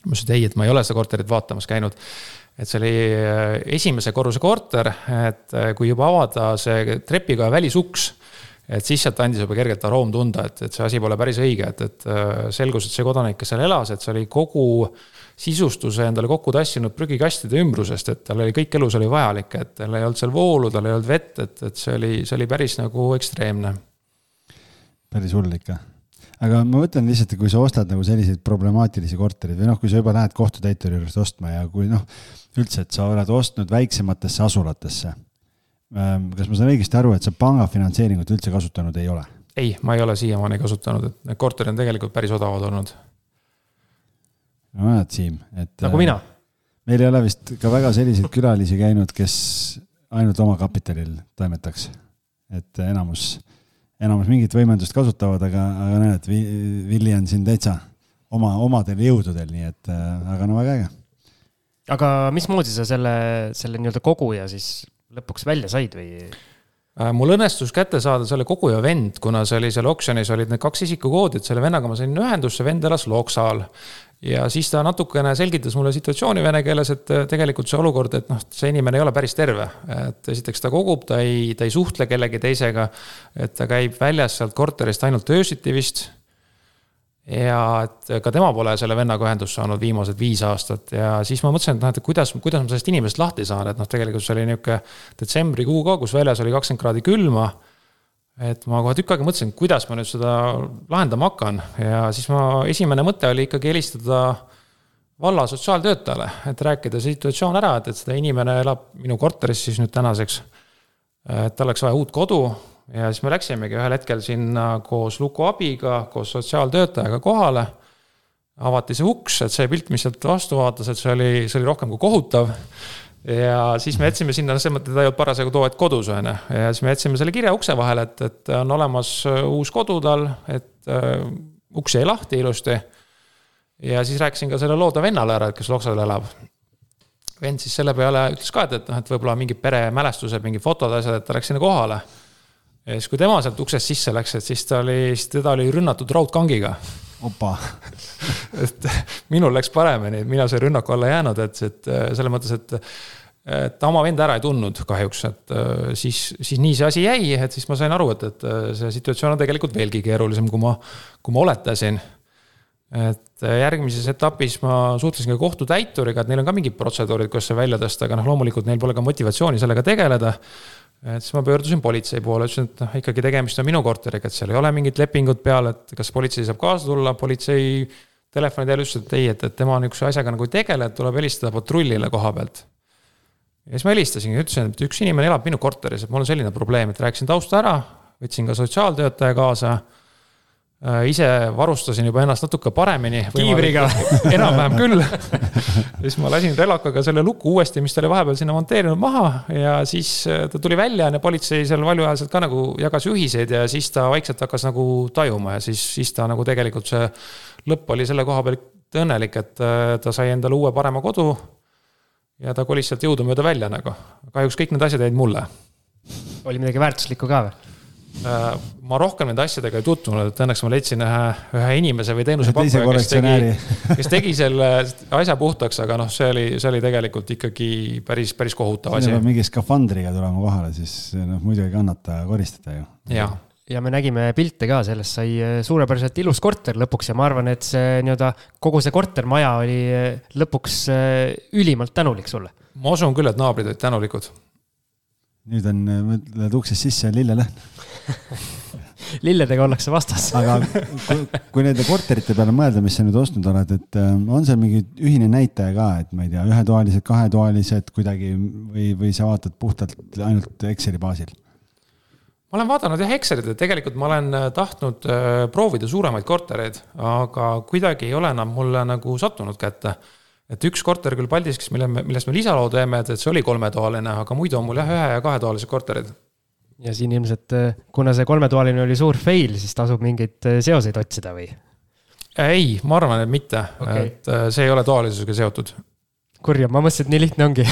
ma ütlesin, et ei, et ma ei ole seda korterit vaatamas käinud et see oli äh, esimese korruse korter, et äh, kui juba avada see trepikoja välisuks, et siis sealt andis juba kergelt aroom tunda, et, et see asi pole päris õige, et, et äh, selgus, et see kodanik, kes seal elas, et see oli kogu sisustuse endale kokku tassinud prügikastide ümbrusest, et tal oli kõik elus oli vajalik, et tal ei olnud seal voolu, tal ei olnud vett, et, et see oli, see oli päris nagu ekstreemne. päris hull ikka aga ma mõtlen lihtsalt, kui sa ostad nagu selliseid problemaatilisi korterid või noh, kui sa juba lähed kohtutäituri juurest ostma ja kui noh, üldse, et sa oled ostnud väiksematesse asulatesse. Ähm, kas ma saan õigesti aru, et sa panga finantseeringut üldse kasutanud ei ole? ei, ma ei ole siiamaani kasutanud, et need korterid on tegelikult päris odavad olnud. no näed, Siim, et. nagu mina. Äh, meil ei ole vist ka väga selliseid külalisi käinud, kes ainult oma kapitalil toimetaks. et enamus, enamus mingit võimendust kasutavad, aga, aga näed, Villi on siin täitsa oma, omadel jõududel, nii et äh, aga no väga äge aga mismoodi sa selle, selle nii-öelda koguja siis lõpuks välja said või? Äh, mul õnnestus kätte saada selle koguja vend, kuna see oli seal oksjonis olid need kaks isikukoodi, et selle vennaga ma sain ühendusse, vend elas Loksal. Ja siis ta natukene selgitas mulle situatsiooni vene keeles, et äh, tegelikult see olukord, et noh, see inimene ei ole päris terve. et esiteks ta kogub, ta ei, ta ei suhtle kellegi teisega. et ta käib väljas sealt korterist ainult öösiti vist ja et ka tema pole selle vennaga ühendust saanud viimased viis aastat ja siis ma mõtlesin, et noh, et kuidas, kuidas ma sellest inimesest lahti saan, et noh, tegelikult see oli nihuke detsembrikuu ka, kus väljas oli kakskümmend kraadi külma. Et ma kohe tükk aega mõtlesin, kuidas ma nüüd seda lahendama hakkan ja siis ma, esimene mõte oli ikkagi helistada valla sotsiaaltöötajale, et rääkida situatsioon ära, et, et seda inimene elab minu korteris siis nüüd tänaseks et tal oleks vaja uut kodu ja siis me läksimegi ühel hetkel sinna koos Luku abiga, koos sotsiaaltöötajaga kohale. avati see uks, et see pilt, mis sealt vastu vaatas, et see oli, see oli rohkem kui kohutav. Ja siis me jätsime sinna, selles mõttes ta ei olnud parasjagu too hetk kodus, on ju, ja siis me jätsime selle kirja ukse vahele, et, et on olemas uus kodu tal, et äh, uks jäi lahti ilusti. ja siis rääkisin ka selle looda vennale ära, kes Loksal elab vend siis selle peale ütles ka, et, et noh, et võib-olla mingid peremälestused, mingid fotod, asjad, et ta läks sinna kohale ja siis, kui tema sealt uksest sisse läks, et siis ta oli, siis teda oli rünnatud raudkangiga. Opa et minul läks paremini, mina sain rünnaku alla jäänud, et, et selles mõttes, et ta oma venda ära ei tundnud kahjuks, et siis, siis nii see asi jäi, et siis ma sain aru, et, et see situatsioon on tegelikult veelgi keerulisem, kui ma, kui ma oletasin. et järgmises etapis ma suhtlesin ka kohtutäituriga, et neil on ka mingid protseduurid, kuidas see välja tõsta, aga noh, loomulikult neil pole ka motivatsiooni sellega tegeleda et siis ma pöördusin politsei poole, ütlesin, et noh, ikkagi tegemist on minu korteriga, et seal ei ole mingit lepingut peal, et kas politsei saab kaasa tulla, politsei telefoni teel ütles, et ei, et, et tema niisuguse asjaga nagu ei tegele, et tuleb helistada patrullile koha pealt. ja siis ma helistasingi, ütlesin, et üks inimene elab minu korteris, et mul on selline probleem, et rääkisin tausta ära, võtsin ka sotsiaaltöötaja kaasa Äh, ise varustasin juba ennast natuke paremini. kiivriga. enam-vähem küll. siis ma lasin relakaga selle luku uuesti, mis ta oli vahepeal sinna monteerinud maha ja siis äh, ta tuli välja ja politsei seal valjuhäälselt ka nagu jagas juhiseid ja siis ta vaikselt hakkas nagu tajuma ja siis, siis ta nagu tegelikult see lõpp oli selle koha pealt õnnelik, et äh, ta sai endale uue parema kodu. ja ta kolis sealt jõudumööda välja nagu. kahjuks kõik need asjad jäid mulle. oli midagi väärtuslikku ka või? Äh, ma rohkem nende asjadega ei tutvunud, et õnneks ma leidsin ühe, ühe inimese või teenusepakkuja, kes tegi, kes tegi selle asja puhtaks, aga noh, see oli, see oli tegelikult ikkagi päris, päris kohutav asi. mingi skafandriga tulema kohale, siis noh, muidu ei kannata koristada ju. jah ja me nägime pilte ka, sellest sai äh, suurepäraselt ilus korter lõpuks ja ma arvan, et see nii-öelda kogu see kortermaja oli äh, lõpuks ülimalt tänulik sulle. ma usun küll, et naabrid olid tänulikud nüüd on, lähed uksest sisse ja lilleleht lilledega ollakse vastas aga kui, kui nende korterite peale mõelda, mis sa nüüd ostnud oled, et äh, on seal mingi ühine näitaja ka, et ma ei tea, ühetoalised, kahetoalised kuidagi või, või sa vaatad puhtalt ainult Exceli baasil? ma olen vaadanud jah Excelit, et tegelikult ma olen äh, tahtnud äh, proovida suuremaid kortereid, aga kuidagi ei ole enam mulle nagu sattunud kätte et üks korter küll Paldiskis, mille me, millest me lisaloo teeme, et, et see oli kolmetoaline, aga muidu on mul jah, ühe- ja kahetoalised korterid. Ja siin ilmselt, äh, kuna see kolmetoaline oli suur fail, siis tasub mingeid äh, seoseid otsida või? ei, ma arvan, et mitte okay., et äh, see ei ole toalisusega seotud. kurja, ma mõtlesin, et nii lihtne ongi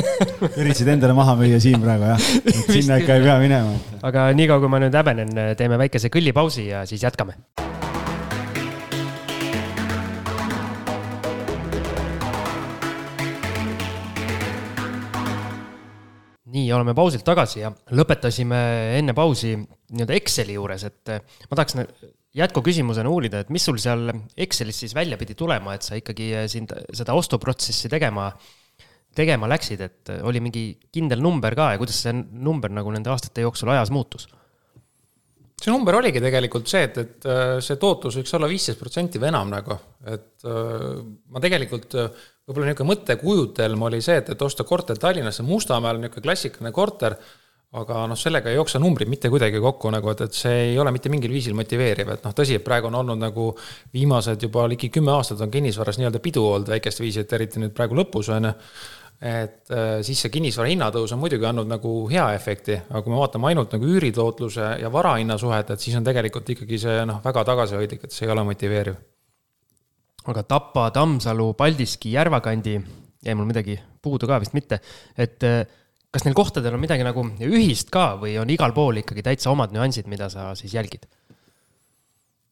üritasid endale maha müüa siin praegu jah, sinna ikka ei pea minema. aga niikaua, kui ma nüüd häbenen, teeme väikese kõllipausi ja siis jätkame nii, oleme pausilt tagasi ja lõpetasime enne pausi nii-öelda Exceli juures, et eh, ma tahaks jätkuküsimusena uurida, et mis sul seal Excelis siis välja pidi tulema, et sa ikkagi eh, sind seda ostuprotsessi tegema, tegema läksid, et oli mingi kindel number ka ja kuidas see number nagu nende aastate jooksul ajas muutus? see number oligi tegelikult see, et, et see tootlus võiks olla viisteist protsenti või enam nagu, et ma tegelikult äh, võib-olla niisugune mõttekujutelm oli see, et, et osta korter Tallinnasse Mustamäel, niisugune klassikaline korter, aga noh, sellega ei jookse numbrid mitte kuidagi kokku nagu, et, et see ei ole mitte mingil viisil motiveeriv, et noh, tõsi, et praegu on olnud nagu viimased juba ligi kümme aastat on kinnisvaras nii-öelda pidu olnud väikest viisi, et eriti nüüd praegu lõpus, on ju et äh, siis see kinnisvara hinnatõus on muidugi andnud nagu hea efekti, aga kui me vaatame ainult nagu üüritootluse ja varahinna suhet, et siis on tegelikult ikkagi see noh, väga tagasihoidlik, et see ei ole motiveeriv. Aga Tapa, Tammsalu, Paldiski, Järvakandi, jäi mul midagi puudu ka vist mitte, et äh, kas neil kohtadel on midagi nagu ühist ka või on igal pool ikkagi täitsa omad nüansid, mida sa siis jälgid?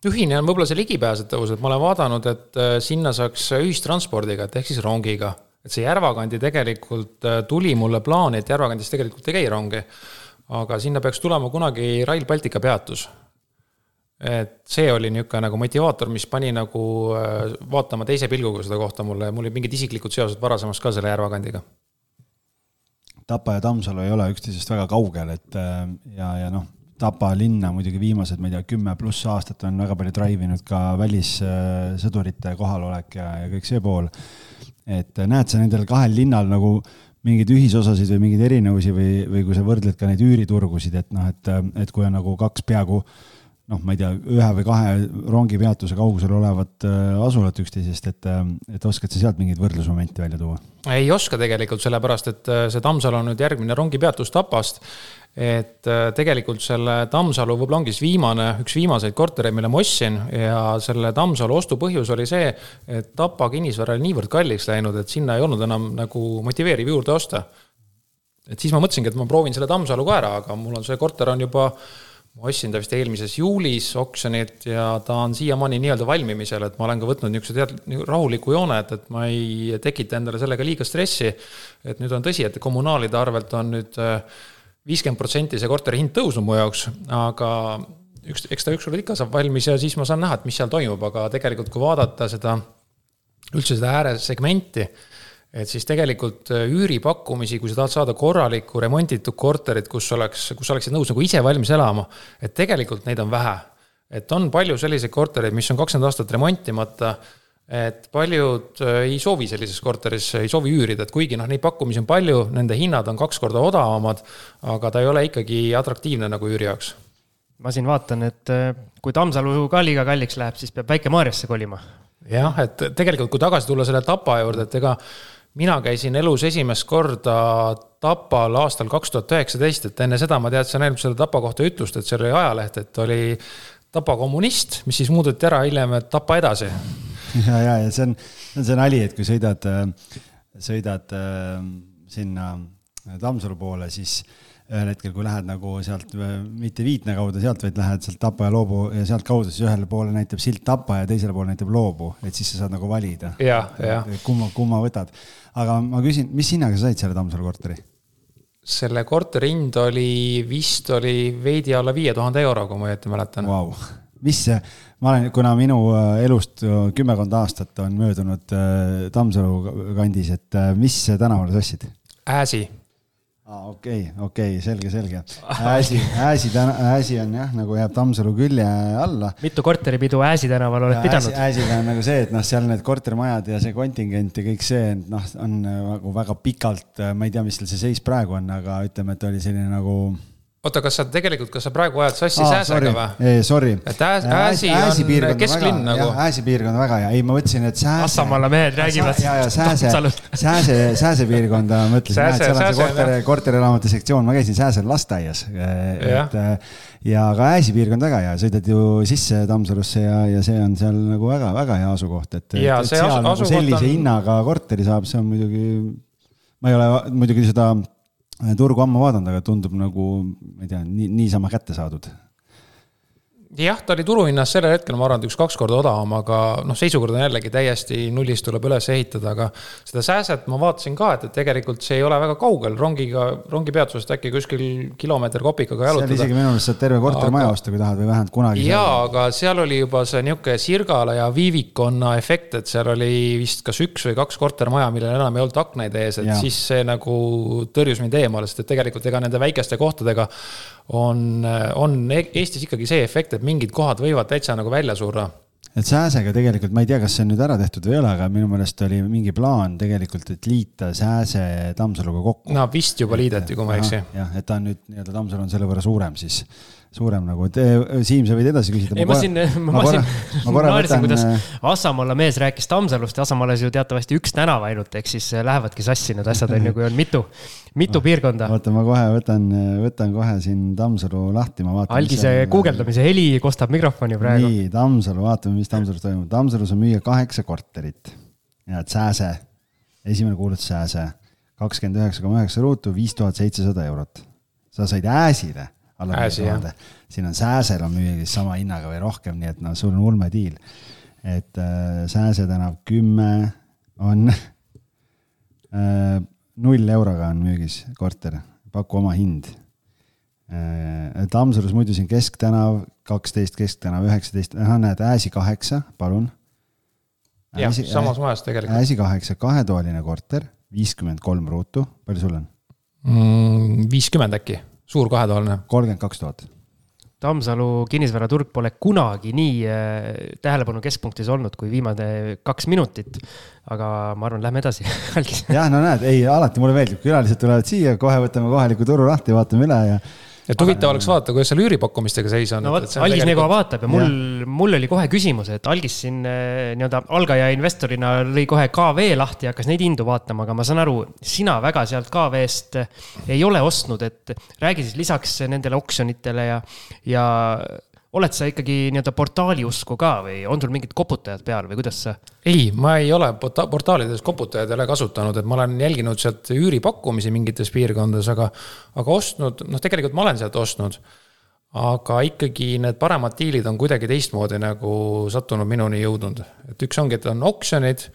ühine on võib-olla see ligipääsetavus, et ma olen vaadanud, et äh, sinna saaks ühistranspordiga, et ehk siis rongiga et see Järvakandi tegelikult äh, tuli mulle plaani, et Järvakandis tegelikult ei käi rongi. aga sinna peaks tulema kunagi Rail Baltica peatus. Et see oli niisugune nagu motivaator, mis pani nagu äh, vaatama teise pilguga seda kohta mulle mul olid mingid isiklikud seosed varasemast ka selle Järvakandiga. Tapa ja Tammsalu ei ole üksteisest väga kaugel, et äh, ja, ja noh, Tapa linna muidugi viimased, ma ei tea, kümme pluss aastat on väga palju drive inud ka välissõdurite kohalolek ja, ja kõik see pool et näed sa nendel kahel linnal nagu mingeid ühisosasid või mingeid erinevusi või, või kui sa võrdled ka neid üüriturgusid, et noh, et, et kui on nagu kaks peaaegu noh, ma ei tea, ühe või kahe rongipeatuse kaugusel olevat äh, asulat üksteisest, et, äh, et oskad sa sealt mingeid võrdlusmomente välja tuua? ei oska tegelikult, sellepärast et äh, see Tammsalu on nüüd järgmine rongipeatus Tapast et tegelikult selle Tammsalu võib-olla ongi siis viimane, üks viimaseid kortereid, mille ma ostsin ja selle Tammsalu ostu põhjus oli see, et Tapa kinnisvara oli niivõrd kalliks läinud, et sinna ei olnud enam nagu motiveeriv juurde osta. et siis ma mõtlesingi, et ma proovin selle Tammsalu ka ära, aga mul on see korter on juba ma ostsin ta vist eelmises juulis oksjonilt ja ta on siiamaani nii-öelda valmimisel, et ma olen ka võtnud niisuguse tead-, rahuliku joone, et, et ma ei tekita endale sellega liiga stressi. et nüüd on tõsi, et kommunaalide arvelt on nüüd äh, viiskümmend protsenti see korteri hind tõusnud mu jaoks, aga üks, eks ta ükskord ikka saab valmis ja siis ma saan näha, et mis seal toimub, aga tegelikult, kui vaadata seda, üldse seda ääresegmenti et siis tegelikult äh, üüripakkumisi, kui sa tahad saada korralikku remonditud korterit, kus oleks, kus oleksid nõus nagu ise valmis elama, et tegelikult neid on vähe. et on palju selliseid kortereid, mis on kakskümmend aastat remontimata, et paljud äh, ei soovi sellises korteris, ei soovi üürida, et kuigi noh, neid pakkumisi on palju, nende hinnad on kaks korda odavamad, aga ta ei ole ikkagi atraktiivne nagu üüri jaoks. ma siin vaatan, et äh, kui Tammsalu ka liiga kalliks läheb, siis peab Väike-Maarjasse kolima. jah, et tegelikult, kui tagasi tulla selle Tapa juurde, et ega mina käisin elus esimest korda Tapal aastal kaks tuhat üheksateist, et enne seda ma teadsin ainult selle Tapa kohta ütlust, et seal oli ajaleht, et oli Tapa kommunist, mis siis muudeti ära hiljem, et Tapa edasi. ja, ja, ja see on, see on see nali, et kui sõidad, sõidad äh, sinna Tammsalu poole, siis ühel hetkel, kui lähed nagu sealt mitte Viitna kaudu sealt, vaid lähed sealt Tapa ja Loobu ja sealtkaudu, siis ühele poole näitab silt Tapa ja teisele poole näitab Loobu, et siis sa saad nagu valida. kumma, kumma võtad. aga ma küsin, mis hinnaga sa said selle Tammsalu korteri? selle korteri hind oli vist oli veidi alla viie tuhande euro, kui ma õieti mäletan wow.. mis see, ma olen, kuna minu äh, elust kümmekond aastat on möödunud äh, Tammsalu kandis, et äh, mis tänavale sa ostsid? Ääsi aa, okei okay,, okei okay,, selge, selge. Ääsi, Ääsi täna, Ääsi on jah, nagu jääb Tammsalu külje alla. mitu korteripidu Ääsi tänaval oled pidanud? Ääsiga on nagu see, et noh, seal need kortermajad ja see kontingent ja kõik see, et noh, on nagu väga pikalt, ma ei tea, mis seal see seis praegu on, aga ütleme, et oli selline nagu oota, kas sa tegelikult, kas sa praegu ajad sassi ah, Sääsega või? Sorry. et Ääs, Ääsi, Ääsi on kesklinn nagu. Ääsi piirkond on väga hea, ei, ma mõtlesin, et Sääse. Assamala mehed räägivad. ja, ja Sääse, Sääse, Sääse piirkonda mõtlesin, et seal on see korter, korterelamute sektsioon, ma käisin Sääsel lasteaias. et ja ka Ääsi piirkond väga hea, sõidad ju sisse Tammsalusse ja, ja see on seal nagu väga-väga hea asukoht, et. seal nagu sellise on... hinnaga korteri saab, see on muidugi, ma ei ole muidugi seda turgu ammu vaadanud, aga tundub nagu, ma ei tea, nii, niisama kätte saadud jah, ta oli turuhinnas sellel hetkel, ma arvan, et üks-kaks korda odavam, aga noh, seisukord on jällegi täiesti nullist tuleb üles ehitada, aga seda sääset ma vaatasin ka, et, et tegelikult see ei ole väga kaugel rongiga, rongipeatusest äkki kuskil kilomeeter kopikaga jalutada. seal isegi minu meelest saad terve kortermaja aga... osta, kui tahad või vähemalt kunagi. jaa, aga seal oli juba see niisugune sirgala ja viivikonna efekt, et seal oli vist kas üks või kaks kortermaja, millel enam ei olnud aknaid ees, et ja. siis see nagu tõrjus mind eemale, sest et tegelikult ega nende väikeste kohtadega on, on Eestis ikkagi see efekt, et mingid kohad võivad täitsa nagu välja surra et Sääsega tegelikult, ma ei tea, kas see on nüüd ära tehtud või ei ole, aga minu meelest oli mingi plaan tegelikult, et liita Sääse Tammsaluga kokku. no vist juba liideti, kui ma ei eksi. jah, et ta on nüüd nii-öelda Tammsalu on selle võrra suurem siis suurem nagu, et eh, Siim, sa võid edasi küsida. ei, ma siin, ma, ma siin naersin, kuidas Assamalla mees rääkis Tammsalust ja Assamallas ju teatavasti üks tänav ainult, ehk siis äh, lähevadki sassi need asjad on ju, kui on mitu, mitu piirkonda. oota, ma kohe võtan, võtan kohe siin Tammsalu lahti, ma vaatan. algise guugeldamise heli kostab mikrofoni praegu. nii, Tammsalu, vaatame, mis Tammsalus toimub. Tammsalus on müüa kaheksa korterit. ja, et Sääse, esimene kuulutus Sääse, kakskümmend üheksa koma üheksa ruutu, viis tuhat seitsesada eurot. sa said Ääsile alla siin on Sääsel on müügis sama hinnaga või rohkem, nii et noh, sul on ulme diil. et äh, Sääse tänav kümme on äh, null euroga on müügis korter, paku oma hind äh,. Tammsalus muidu siin Kesktänav kaksteist, Kesktänav üheksateist, noh näed, Ääsi kaheksa, palun. jah, samas majas tegelikult. Ääsi kaheksa, kahetoaline korter, viiskümmend kolm ruutu, palju sul on? Mm, viiskümmend äkki suur kahetoaline. kolmkümmend kaks tuhat. Tammsalu kinnisvaraturg pole kunagi nii äh, tähelepanu keskpunktis olnud kui viimane kaks minutit. aga ma arvan, lähme edasi jah, no näed, ei alati mulle meeldib, külalised tulevad siia, kohe võtame kohaliku turu lahti, vaatame üle ja et huvitav oleks vaadata, kuidas seal üüripakkumistega seis on. no vot, Algis tegelikult... nagu vaatab ja mul, mul oli kohe küsimus, et Algis siin eh, nii-öelda algaja investorina lõi kohe KV lahti ja hakkas neid hindu vaatama, aga ma saan aru, sina väga sealt KV-st ei ole ostnud, et räägi siis lisaks nendele oksjonitele ja, ja oled sa ikkagi nii-öelda portaali usku ka või on sul mingid koputajad peal või kuidas sa? ei, ma ei ole porta-, portaalides koputajaid ei ole kasutanud, et ma olen jälginud sealt üüripakkumisi mingites piirkondades, aga, aga ostnud, noh, tegelikult ma olen sealt ostnud. aga ikkagi need paremad diilid on kuidagi teistmoodi nagu sattunud minuni jõudnud, et üks ongi, et on oksjonid.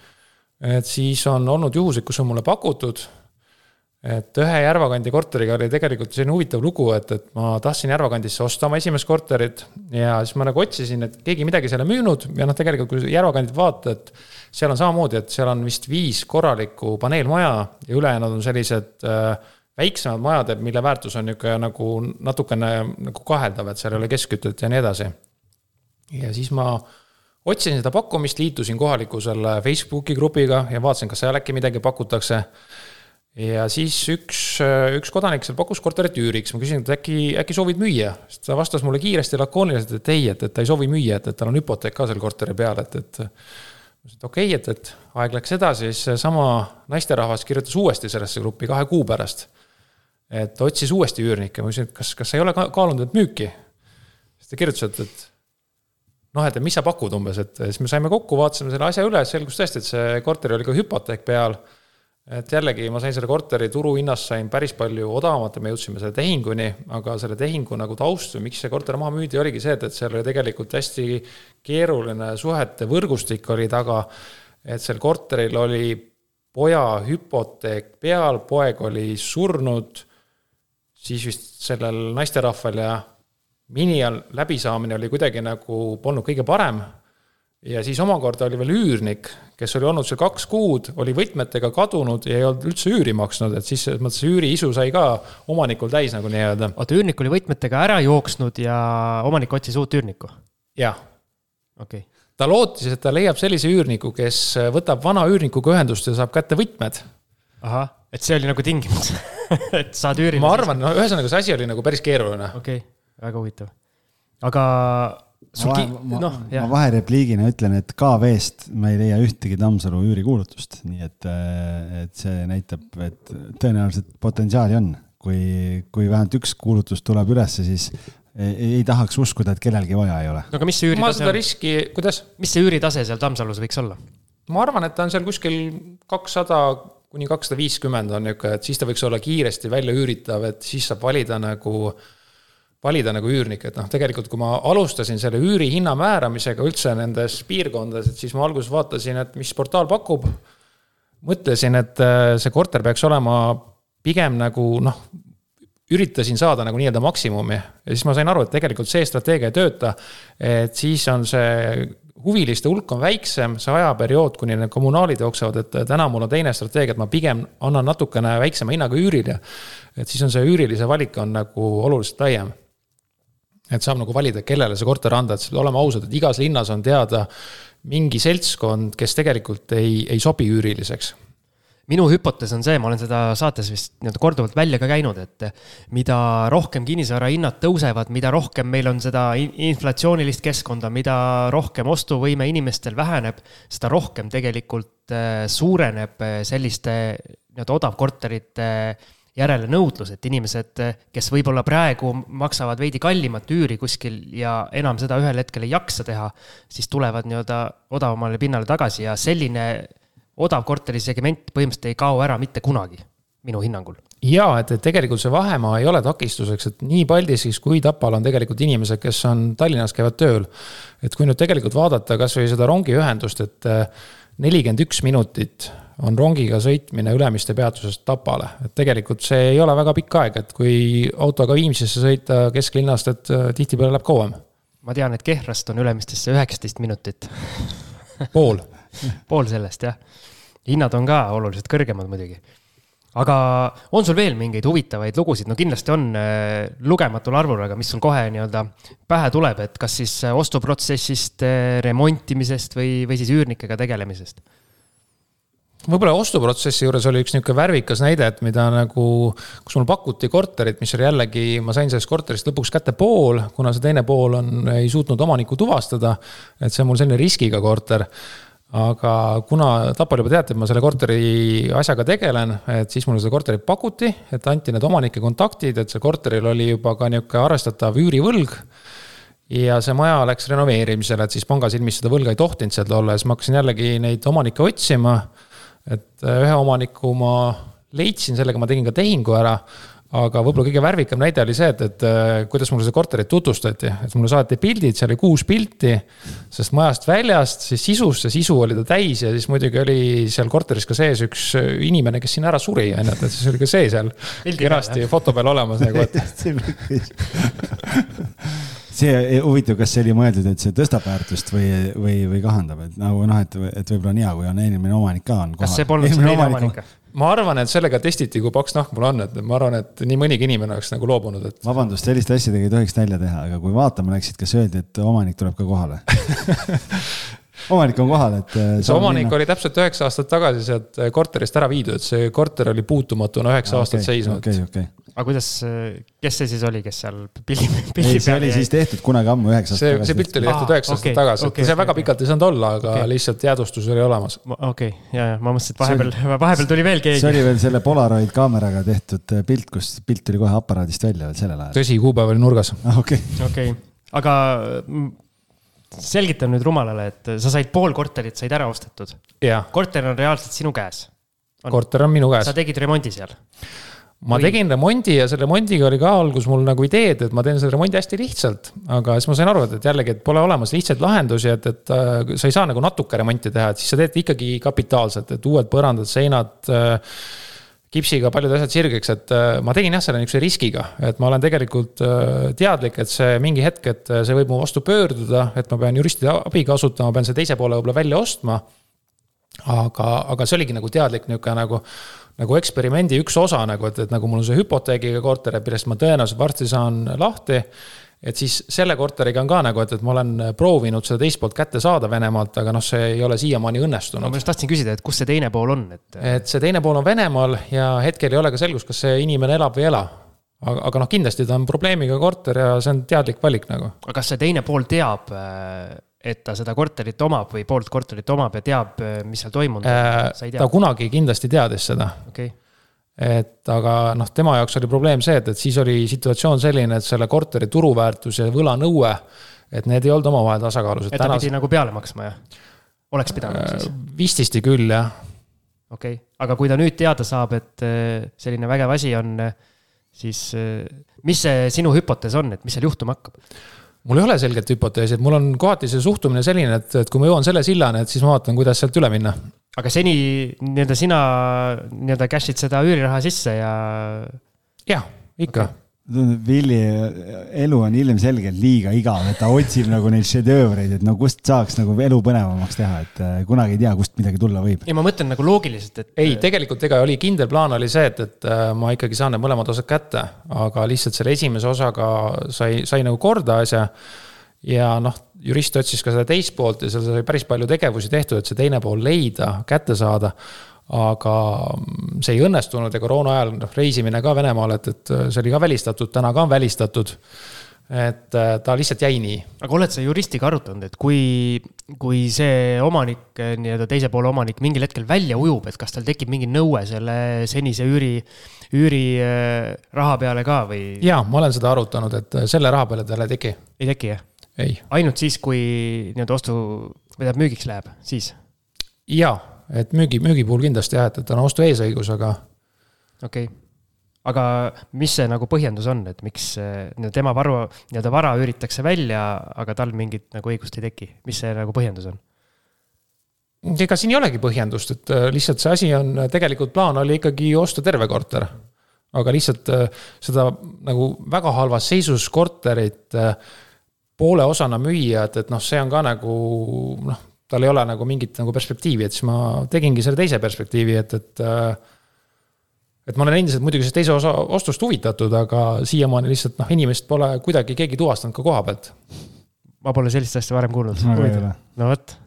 et siis on olnud juhuseid, kus on mulle pakutud et ühe Järvakandi korteriga oli tegelikult selline huvitav lugu, et, et ma tahtsin Järvakandisse osta oma esimest korterit ja siis ma nagu otsisin, et keegi midagi seal ei müünud ja noh, tegelikult kui Järvakandit vaatad, seal on samamoodi, et seal on vist viis korralikku paneelmaja ja ülejäänud on sellised äh, väiksemad majad, mille väärtus on niisugune nagu natukene nagu kaheldav, et seal ei ole keskkütet ja nii edasi. ja siis ma otsisin seda pakkumist, liitusin kohaliku selle Facebooki grupiga ja vaatasin, kas seal äkki midagi pakutakse ja siis üks, üks kodanik seal pakkus korterit üüriks, ma küsin, et äkki, äkki soovid müüa, siis ta vastas mulle kiiresti lakooniliselt, et ei, et, et ta ei soovi müüa, et, et tal on hüpoteek ka seal korteri peal, et, et. ma ütlesin, et okei okay,, et, et aeg läks edasi, siis seesama naisterahvas kirjutas uuesti sellesse gruppi kahe kuu pärast. et otsis uuesti üürnikke, ma küsisin, et kas, kas sa ei ole kaalunud, et müüki? siis ta kirjutas, et, et noh, et mis sa pakud umbes, et siis me saime kokku, vaatasime selle asja üle, selgus tõesti, et see korter oli ka hüpoteek peal et jällegi ma sain selle korteri turuhinnast sain päris palju odavamat ja me jõudsime selle tehinguni, aga selle tehingu nagu taust või miks see korter maha müüdi, oligi see, et, et seal oli tegelikult hästi keeruline suhete võrgustik oli taga. et sel korteril oli poja hüpoteek peal, poeg oli surnud, siis vist sellel naisterahval ja mini läbisaamine oli kuidagi nagu polnud kõige parem ja siis omakorda oli veel üürnik, kes oli olnud seal kaks kuud, oli võtmetega kadunud ja ei olnud üldse üüri maksnud, et siis selles mõttes üüriisu sai ka omanikul täis nagu nii-öelda. oota, üürnik oli võtmetega ära jooksnud ja omanik otsis uut üürnikku? jah. okei okay. ta lootis, et ta leiab sellise üürniku, kes võtab vana üürnikuga ühendust ja saab kätte võtmed. ahah, et see oli nagu tingimus et saad üürida. ma arvan, no ühesõnaga see asi oli nagu päris keeruline. okei okay., väga huvitav. aga ma, ma, no, ma vaherepliigina ütlen, et KV-st ma ei leia ühtegi Tammsalu üürikuulutust, nii et, äh, et see näitab, et tõenäoliselt potentsiaali on. kui, kui vähemalt üks kuulutus tuleb ülesse, siis ei, ei tahaks uskuda, et kellelgi vaja ei ole. no aga mis see üüritase on? riski, kuidas? mis see üüritase seal Tammsalus võiks olla? ma arvan, et ta on seal kuskil kakssada kuni kakssada viiskümmend on niisugune, et siis ta võiks olla kiiresti välja üüritav, et siis saab valida nagu äh, valida nagu üürnik, et noh, tegelikult kui ma alustasin selle üürihinna määramisega üldse nendes piirkondades, et siis ma alguses vaatasin, et mis portaal pakub. mõtlesin, et äh, see korter peaks olema pigem nagu noh, üritasin saada nagu nii-öelda maksimumi ja siis ma sain aru, et tegelikult see strateegia ei tööta. et siis on see huviliste hulk on väiksem, see ajaperiood, kuni need kommunaalid jooksevad, et täna mul on teine strateegia, et ma pigem annan natukene väiksema hinnaga üürile. et siis on see üürilise valik on nagu oluliselt laiem et saab nagu valida, kellele see korter anda, et oleme ausad, et igas linnas on teada mingi seltskond, kes tegelikult ei, ei sobi üüriliseks. Minu hüpotees on see, ma olen seda saates vist nii-öelda korduvalt välja ka käinud, et mida rohkem kinnisvara hinnad tõusevad, mida rohkem meil on seda inflatsioonilist keskkonda, mida rohkem ostuvõime inimestel väheneb, seda rohkem tegelikult äh, suureneb äh, selliste nii-öelda odavkorterite äh, järele nõudlus, et inimesed, kes võib-olla praegu maksavad veidi kallimat üüri kuskil ja enam seda ühel hetkel ei jaksa teha, siis tulevad nii-öelda odavamale pinnale tagasi ja selline odav korterisegment põhimõtteliselt ei kao ära mitte kunagi, minu hinnangul ja et, et tegelikult see vahemaa ei ole takistuseks, et nii Paldiskis kui Tapal on tegelikult inimesed, kes on Tallinnas, käivad tööl. et kui nüüd tegelikult vaadata kasvõi seda rongiühendust, et nelikümmend üks minutit on rongiga sõitmine Ülemiste peatusest Tapale, et tegelikult see ei ole väga pikk aeg, et kui autoga Viimsisse sõita kesklinnast, et äh, tihtipeale läheb kauem. ma tean, et Kehrast on Ülemistesse üheksateist minutit pool pool sellest jah. hinnad on ka oluliselt kõrgemad muidugi. aga on sul veel mingeid huvitavaid lugusid, no kindlasti on äh, lugematul arvul, aga mis sul kohe nii-öelda pähe tuleb, et kas siis äh, ostuprotsessist, remontimisest või, või siis üürnikega tegelemisest? Võib-olla ostuprotsessi juures oli üks niisugune värvikas näide, et mida nagu, kus mulle pakuti korterit, mis oli jällegi, ma sain sellest korterist lõpuks kätte pool, kuna see teine pool on, ei suutnud omanikku tuvastada. et see on mul selline riskiga korter aga kuna Tapal juba teati, et ma selle korteri asjaga tegelen, et siis mulle seda korterit pakuti, et anti need omanike kontaktid, et see korteril oli juba ka niisugune arvestatav üürivõlg. ja see maja läks renoveerimisele, et siis panga silmis seda võlga ei tohtinud seal olla ja siis ma hakkasin jällegi neid omanikke otsima. Et ühe omaniku ma leidsin, sellega ma tegin ka tehingu ära aga võib-olla kõige värvikam näide oli see, et, et äh, kuidas mulle seda korterit tutvustati, et mulle saadeti pildid, seal oli kuus pilti. sest majast väljast, siis sisust, see sisu oli ta täis ja siis muidugi oli seal korteris ka sees üks äh, inimene, kes sinna ära suri, on ju, et siis oli ka see seal kenasti foto peal olemas nagu, et see huvitav, kas see oli mõeldud, et see tõstab väärtust või, või, või kahandab, et nagu noh, et, et võib-olla on hea, kui on eelmine omanik ka on kas see polnud see teine omanik? ma arvan, et sellega testiti, kui paks nahk mul on, et ma arvan, et nii mõnigi inimene oleks nagu loobunud, et. vabandust, selliste asjadega ei tohiks nalja teha, aga kui vaatama läksid, kas öeldi, et omanik tuleb ka kohale omanik on kohal, et. Äh, see omanik minna. oli täpselt üheksa aastat tagasi sealt äh, korterist ära viidud, see korter oli puutumatuna üheksa aastat okay, seisnud. okei okay,, okei okay aga kuidas, kes see siis oli, kes seal pildi, pildi ei, see oli siis tehtud kunagi ammu, üheksa aastat tagasi. see pilt oli tehtud üheksa aastat okay, tagasi okay,, see okay, väga okay. pikalt ei saanud olla, aga okay. lihtsalt jäädvustus oli olemas. okei okay., ja, ja ma mõtlesin, et vahepeal, vahepeal tuli veel keegi. see oli veel selle Polaroid kaameraga tehtud äh, pilt, kus pilt tuli kohe aparaadist välja veel sellel ajal. tõsi, kuupäev oli nurgas. Ah, okei. okei, aga mm, selgita nüüd rumalale, et sa said pool korterit said ära ostetud. korter on reaalselt sinu käes. korter on minu käes. sa tegid remondi seal ma või... tegin remondi ja selle remondiga oli ka algus mul nagu ideed, et ma teen selle remondi hästi lihtsalt. aga siis ma sain aru, et, et jällegi, et pole olemas lihtsaid lahendusi, et, et äh, sa ei saa nagu natuke remonti teha, et siis sa teed ikkagi kapitaalselt, et uued põrandad, seinad äh, kipsiga paljud asjad sirgeks, et äh, ma tegin jah, selle niisuguse riskiga, et ma olen tegelikult äh, teadlik, et see mingi hetk, et see võib mu vastu pöörduda, et ma pean juristide abi kasutama, pean selle teise poole võib-olla välja ostma. aga, aga see oligi nagu teadlik niisugune nagu nagu eksperimendi üks osa nagu, et, et nagu mul on see hüpoteegiga korter, millest ma tõenäoliselt varsti saan lahti. Et siis selle korteriga on ka nagu, et, et ma olen proovinud seda teist poolt kätte saada Venemaalt, aga noh, see ei ole siiamaani õnnestunud. ma just tahtsin küsida, et kus see teine pool on, et. et see teine pool on Venemaal ja hetkel ei ole ka selgust, kas see inimene elab või ei ela aga, aga noh, kindlasti ta on probleemiga korter ja see on teadlik valik nagu. aga kas see teine pool teab, et ta seda korterit omab või poolt korterit omab ja teab, mis seal toimunud on äh,? ta kunagi kindlasti teadis seda okay.. Et aga noh, tema jaoks oli probleem see, et, et siis oli situatsioon selline, et selle korteri turuväärtus ja võlanõue, et need ei olnud omavahel tasakaalus. et ta tänas... pidi nagu peale maksma, jah? oleks pidanud äh, siis? vististi küll, jah. okei okay., aga kui ta nüüd teada saab, et äh, selline vägev asi on, siis äh, mis see sinu hüpotees on, et mis seal juhtuma hakkab? Mul ei ole selget hüpoteesi, et mul on kohati see suhtumine selline, et, et kui ma jõuan selle sillani, et siis ma vaatan, kuidas sealt üle minna. aga seni nii-öelda sina nii-öelda cash'id seda üüriraha sisse ja. jah, ikka okay Willi elu on ilmselgelt liiga igav, et ta otsib nagu neid šedöövreid, et no kust saaks nagu elu põnevamaks teha, et äh, kunagi ei tea, kust midagi tulla võib. ei, ma mõtlen nagu loogiliselt, et. ei, tegelikult ega oli kindel plaan oli see, et, et äh, ma ikkagi saan need mõlemad osad kätte, aga lihtsalt selle esimese osaga sai, sai nagu korda asja. ja noh, jurist otsis ka seda teist poolt ja seal sai päris palju tegevusi tehtud, et see teine pool leida, kätte saada aga see ei õnnestunud ja koroona ajal noh, reisimine ka Venemaale, et, et see oli ka välistatud, täna ka on välistatud. et äh, ta lihtsalt jäi nii. aga oled sa juristiga arutanud, et kui, kui see omanik, nii-öelda teise poole omanik mingil hetkel välja ujub, et kas tal tekib mingi nõue selle senise üüri, üüriraha äh, peale ka või? jaa, ma olen seda arutanud, et selle raha peale tal ei teki. ei teki, jah? ainult siis, kui nii-öelda ostu, või tähendab müügiks läheb, siis? jaa et müügi, müügi puhul kindlasti jah, et, et on ostu eesõigus, aga. okei okay., aga mis see nagu põhjendus on, et miks tema varu, nii-öelda vara üüritakse välja, aga tal mingit nagu õigust ei teki, mis see nagu põhjendus on? ega siin ei olegi põhjendust, et äh, lihtsalt see asi on, tegelikult plaan oli ikkagi osta terve korter. aga lihtsalt äh, seda nagu väga halvas seisus korterit äh, poole osana müüa, et, et noh, see on ka nagu noh, tal ei ole nagu mingit nagu perspektiivi, et siis ma tegingi selle teise perspektiivi, et, et. et ma olen endiselt muidugi sellest teise osa ostust huvitatud, aga siiamaani lihtsalt noh, inimest pole kuidagi keegi tuvastanud ka koha pealt. ma pole sellist asja varem kuulnud. no vot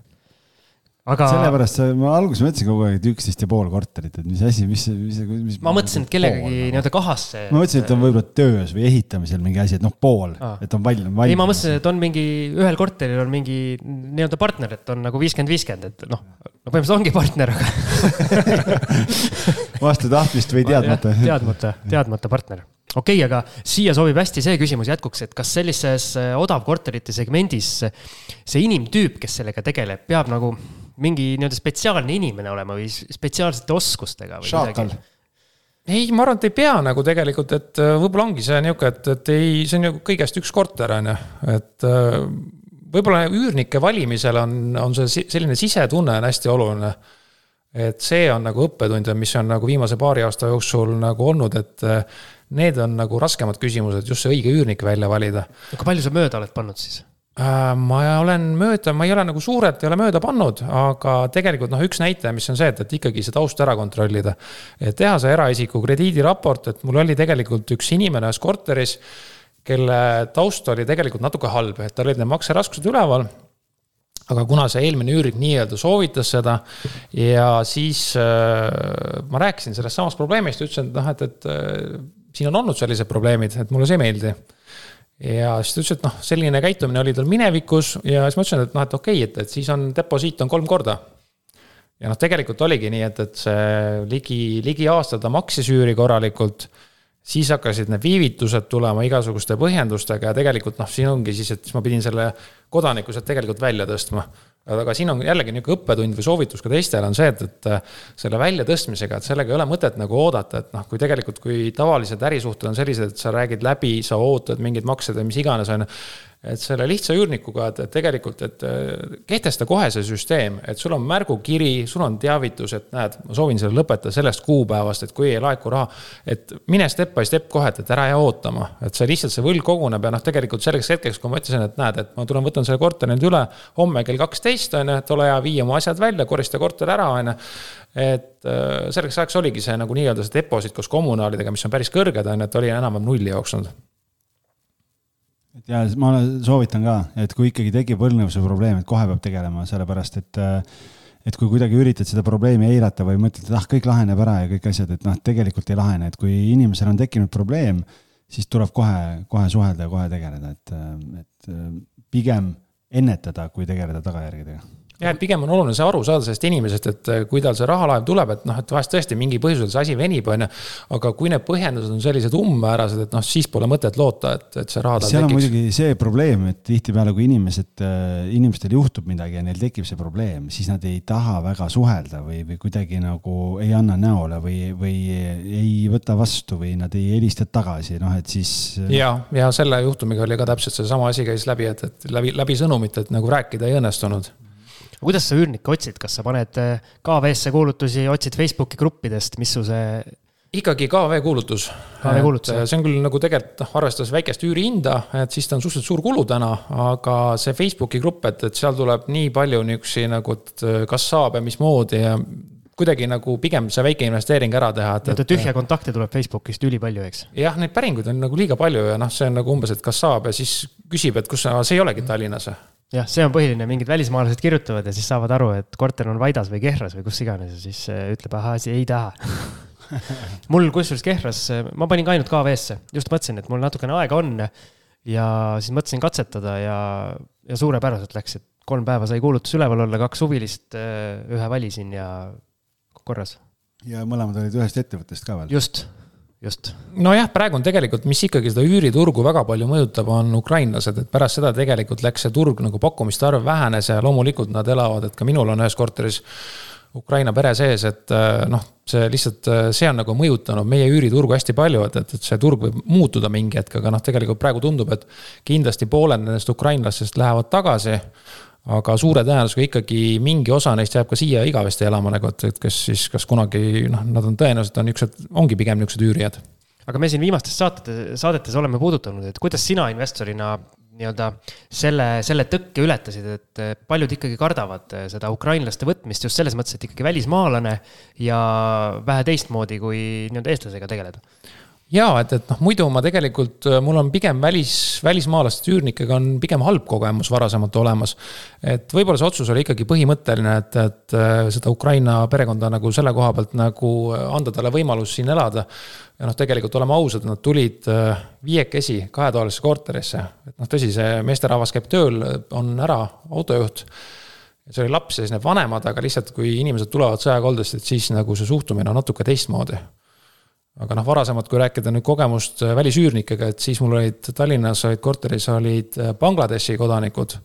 aga. sellepärast ma alguses mõtlesin kogu aeg, et üksteist ja pool korterit, et mis asi, mis, mis, mis. ma mõtlesin, et kellegagi nii-öelda kahasse. ma mõtlesin, et on võib-olla töös või ehitamisel mingi asi, et noh, pool et on valmis. ei, ma mõtlesin, et on mingi, ühel korteril on mingi nii-öelda partner, et on nagu viiskümmend, viiskümmend, et noh, no põhimõtteliselt ongi partner, aga vastu tahtmist või teadmata. teadmata, teadmata partner okei okay,, aga siia sobib hästi see küsimus jätkuks, et kas sellises äh, odavkorterite segmendis see inimtüüp, kes sellega tegeleb, peab nagu mingi nii-öelda spetsiaalne inimene olema või spetsiaalsete oskustega? šaakal. ei, ma arvan, et ei pea nagu tegelikult, et äh, võib-olla ongi see nihuke, et, et ei, see on ju kõigest üks korter, on ju, et äh, võib-olla üürnike valimisel on, on see selline sisetunne on hästi oluline. et see on nagu õppetund, mis on nagu viimase paari aasta jooksul nagu olnud, et need on nagu raskemad küsimused, just see õige üürnik välja valida. kui palju sa mööda oled pannud siis? Äh, ma olen mööda, ma ei ole nagu suurelt ei ole mööda pannud, aga tegelikult noh, üks näitaja, mis on see, et, et ikkagi see taust ära kontrollida. et teha see eraisiku krediidiraport, et mul oli tegelikult üks inimene ühes korteris, kelle taust oli tegelikult natuke halb, et tal olid need makseraskused üleval aga kuna see eelmine üürnik nii-öelda soovitas seda ja siis äh, ma rääkisin sellest samast probleemist, ütlesin, et noh, et, et äh, siin on olnud sellised probleemid, et mulle see ei meeldi ja siis ta ütles, et noh, selline käitumine oli tal minevikus ja siis ma ütlesin, et noh, et okei okay,, et, et siis on deposiit on kolm korda. ja noh, tegelikult oligi nii, et, et see ligi, ligi aasta ta maksis üüri korralikult. siis hakkasid need viivitused tulema igasuguste põhjendustega ja tegelikult noh, siin ongi siis, et siis ma pidin selle kodaniku sealt tegelikult välja tõstma aga siin on jällegi niisugune õppetund või soovitus ka teistele on see, et, et äh, selle väljatõstmisega, et sellega ei ole mõtet nagu oodata, et noh, kui tegelikult, kui tavalised ärisuhted on sellised, et sa räägid läbi, sa ootad mingeid makseid või mis iganes, on ju et selle lihtsa üürnikuga, et, tegelikult, et äh, kehtesta kohe see süsteem, et sul on märgukiri, sul on teavitus, et näed, ma soovin selle lõpetada sellest kuupäevast, et kui ei laeku raha. et mine step by step kohe, et, et ära jää ootama, et see lihtsalt see võlg koguneb ja noh, tegelikult selleks hetkeks, kui ma ütlesin, et näed, et ma tulen, võtan selle korteri nüüd üle homme kell kaksteist on ju, et ole hea, vii oma asjad välja, korista korter ära, on ju et äh, selleks ajaks oligi see nagu nii-öelda see deposiit koos kommunaalidega, mis on päris kõrged, on ju, et oli enam-vähem nulli jooksnud et ja ma soovitan ka, et kui ikkagi tekib võlgnevuse probleem, et kohe peab tegelema, sellepärast et et kui kuidagi üritad seda probleemi eirata või mõtled, et ah, kõik laheneb ära ja kõik asjad, et noh, tegelikult ei lahene, et kui inimesel on tekkinud probleem, siis tuleb kohe, kohe suhelda ja kohe tegeleda, et, et pigem ennetada, kui tegeleda tagajärgedega jah, et pigem on oluline see aru saada sellest inimesest, et äh, kui tal see rahalaev tuleb, et noh, et vahest tõesti mingi põhjusel see asi venib, on ju. aga kui need põhjendused on sellised umbmäärased, et noh, siis pole mõtet loota, et, et see raha tal tekiks. seal on muidugi see probleem, et tihtipeale, kui inimesed, äh, inimestel juhtub midagi ja neil tekib see probleem, siis nad ei taha väga suhelda või, või kuidagi nagu ei anna näole või, või ei võta vastu või nad ei helista tagasi, noh, et siis. Ja, ja selle juhtumiga oli ka täpselt seesama asi käis läbi, et, et läbi, läbi sõnumit, et nagu rääkida ei õnnestunud kuidas sa üürnikke otsid, kas sa paned äh, KV-sse kuulutusi, otsid Facebooki gruppidest, mis su see? ikkagi KV kuulutus. KV kuulutus, jah. see on küll nagu tegelikult noh, arvestades väikest üürihinda, et siis ta on suhteliselt suur kulu täna, aga see Facebooki grupp, et, et seal tuleb nii palju niisuguseid nagu, et äh, kas saab ja mismoodi ja kuidagi nagu pigem see väike investeering ära teha, et. et tühja kontakte tuleb Facebookist ülipalju, eks? jah, neid päringuid on nagu liiga palju ja noh, see on nagu umbes, et kas saab ja siis küsib, et kus sa, see ei olegi Tallinnas jah, see on põhiline, mingid välismaalased kirjutavad ja siis saavad aru, et korter on Vaidas või Kehras või kus iganes ja siis äh, ütleb, ahah, ei taha mul kusjuures Kehras, äh, ma panin ka ainult KV-sse, just mõtlesin, et mul natukene aega on. ja siis mõtlesin katsetada ja, ja suurepäraselt läks, et kolm päeva sai kuulutus üleval olla, kaks huvilist, äh, ühe valisin ja korras. ja mõlemad olid ühest ettevõttest ka veel? just just. nojah, praegu on tegelikult, mis ikkagi seda üüriturgu väga palju mõjutab, on ukrainlased, et pärast seda tegelikult läks see turg nagu pakkumiste arv vähenes ja loomulikult nad elavad, et ka minul on ühes korteris Ukraina pere sees, et äh, noh, see lihtsalt, äh, see on nagu mõjutanud meie üüriturgu hästi palju, et, et, et see turg võib muutuda mingi hetk, aga noh, tegelikult praegu tundub, et kindlasti pooled nendest ukrainlastest lähevad tagasi aga suure tõenäosusega ikkagi mingi osa neist jääb ka siia igavesti elama nagu, et, et kes siis, kas kunagi noh, nad on tõenäoliselt on niisugused, ongi pigem niisugused üürijad. aga me siin viimastes saatete, saadetes oleme puudutanud, et kuidas sina investorina nii-öelda selle, selle tõkke ületasid, et paljud ikkagi kardavad seda ukrainlaste võtmist just selles mõttes, et ikkagi välismaalane ja vähe teistmoodi kui nii-öelda eestlasega tegeleda ja et, et noh, muidu ma tegelikult, äh, mul on pigem välis, välismaalaste üürnikega on pigem halb kogemus varasemalt olemas. et võib-olla see otsus oli ikkagi põhimõtteline, et, et äh, seda Ukraina perekonda nagu selle koha pealt nagu äh, anda talle võimalus siin elada. ja noh, tegelikult oleme ausad, nad tulid viiekesi kahetoalisse korterisse, et noh, tõsi, see meesterahvas käib tööl, on ära autojuht see oli laps ja siis need vanemad, aga lihtsalt, kui inimesed tulevad sõjakoldest, et siis nagu see suhtumine on natuke teistmoodi aga noh, varasemalt, kui rääkida nüüd kogemust äh, välisüürnikega, et siis mul olid Tallinnas olid korteris olid äh, Bangladeshi kodanikud.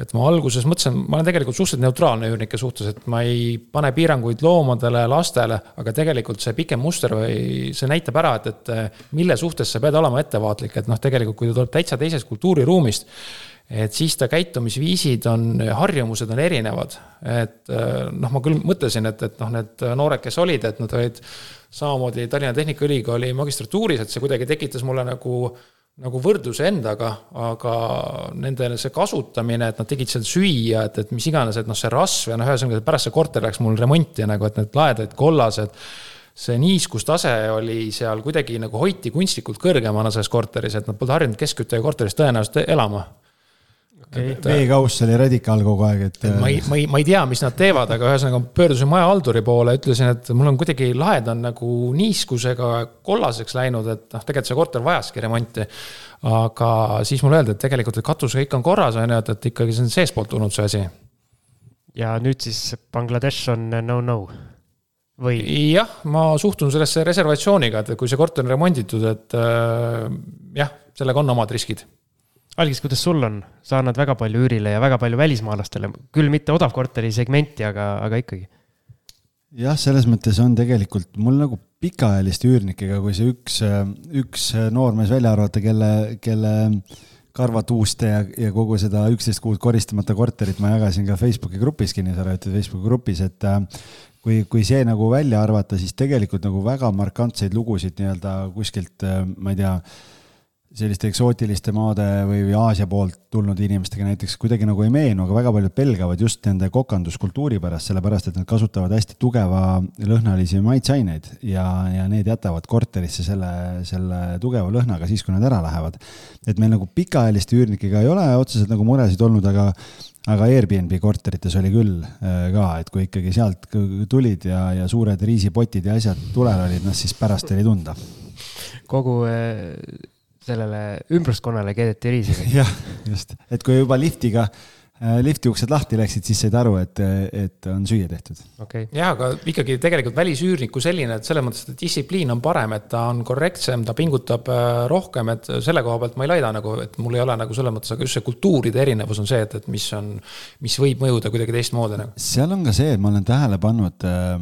et ma alguses mõtlesin, ma olen tegelikult suhteliselt neutraalne üürnike suhtes, et ma ei pane piiranguid loomadele, lastele, aga tegelikult see pikem muster või see näitab ära, et, et äh, mille suhtes sa pead olema ettevaatlik, et noh, tegelikult kui ta tuleb täitsa teisest kultuuriruumist et siis ta käitumisviisid on, harjumused on erinevad. et noh, ma küll mõtlesin, et, et noh, need noored, kes olid, et nad olid samamoodi Tallinna Tehnikaülikooli magistratuuris, et see kuidagi tekitas mulle nagu, nagu võrdluse endaga, aga nende see kasutamine, et nad tegid seal süüa, et, et mis iganes, et noh, see rasv ja noh, ühesõnaga pärast see korter läks mul remonti nagu, et need laedad kollased see niiskustase oli seal kuidagi nagu hoiti kunstlikult kõrgemana selles korteris, et nad polnud harjunud keskküttega korteris tõenäoliselt elama okay.. veekauss oli radikaal kogu aeg, et. ma ei, ma ei, ma ei tea, mis nad teevad, aga ühesõnaga pöördusin majahalduri poole, ütlesin, et mul on kuidagi laed on nagu niiskusega kollaseks läinud, et noh, tegelikult see korter vajaski remonti. aga siis mulle öeldi, et tegelikult et katus kõik on korras, on ju, et, et ikkagi see on seestpoolt tulnud see asi. ja nüüd siis Bangladesh on no-no või? jah, ma suhtun sellesse reservatsiooniga, et kui see korter on remonditud, et äh, jah, sellega on omad riskid algis, kuidas sul on, sa annad väga palju üürile ja väga palju välismaalastele, küll mitte odavkorteri segmenti, aga, aga ikkagi. jah, selles mõttes on tegelikult mul nagu pikaajaliste üürnikega, kui see üks, üks noormees välja arvata, kelle, kelle karvatuuste ja, ja kogu seda üksteist kuud koristamata korterit ma jagasin ka Facebooki grupis, kinnisvarajuhtide Facebooki grupis, et kui, kui see nagu välja arvata, siis tegelikult nagu väga markantseid lugusid nii-öelda kuskilt, ma ei tea selliste eksootiliste maade või, või Aasia poolt tulnud inimestega näiteks kuidagi nagu ei meenu, aga väga paljud pelgavad just nende kokanduskultuuri pärast, sellepärast et nad kasutavad hästi tugeva lõhnalisi maitseaineid ja, ja need jätavad korterisse selle, selle tugeva lõhnaga siis, kui nad ära lähevad. et meil nagu pikaajaliste üürnikega ei ole otseselt nagu muresid olnud, aga aga Airbnb korterites oli küll äh, ka, et kui ikkagi sealt tulid ja, ja suured riisipotid ja asjad tulel olid, noh siis pärast oli tunda. kogu äh, sellele ümbruskonnale keedeti riisi. jah, just, et kui juba liftiga äh, lifti uksed lahti läksid, siis said aru, et, et on süüa tehtud okay.. jah, aga ikkagi tegelikult välisüürnik kui selline, et selles mõttes, et distsipliin on parem, et ta on korrektsem, ta pingutab äh, rohkem, et selle koha pealt ma ei laida nagu, et mul ei ole nagu selles mõttes, aga just see kultuuride erinevus on see, et, et mis on, mis võib mõjuda kuidagi teistmoodi nagu. seal on ka see, et ma olen tähele pannud äh,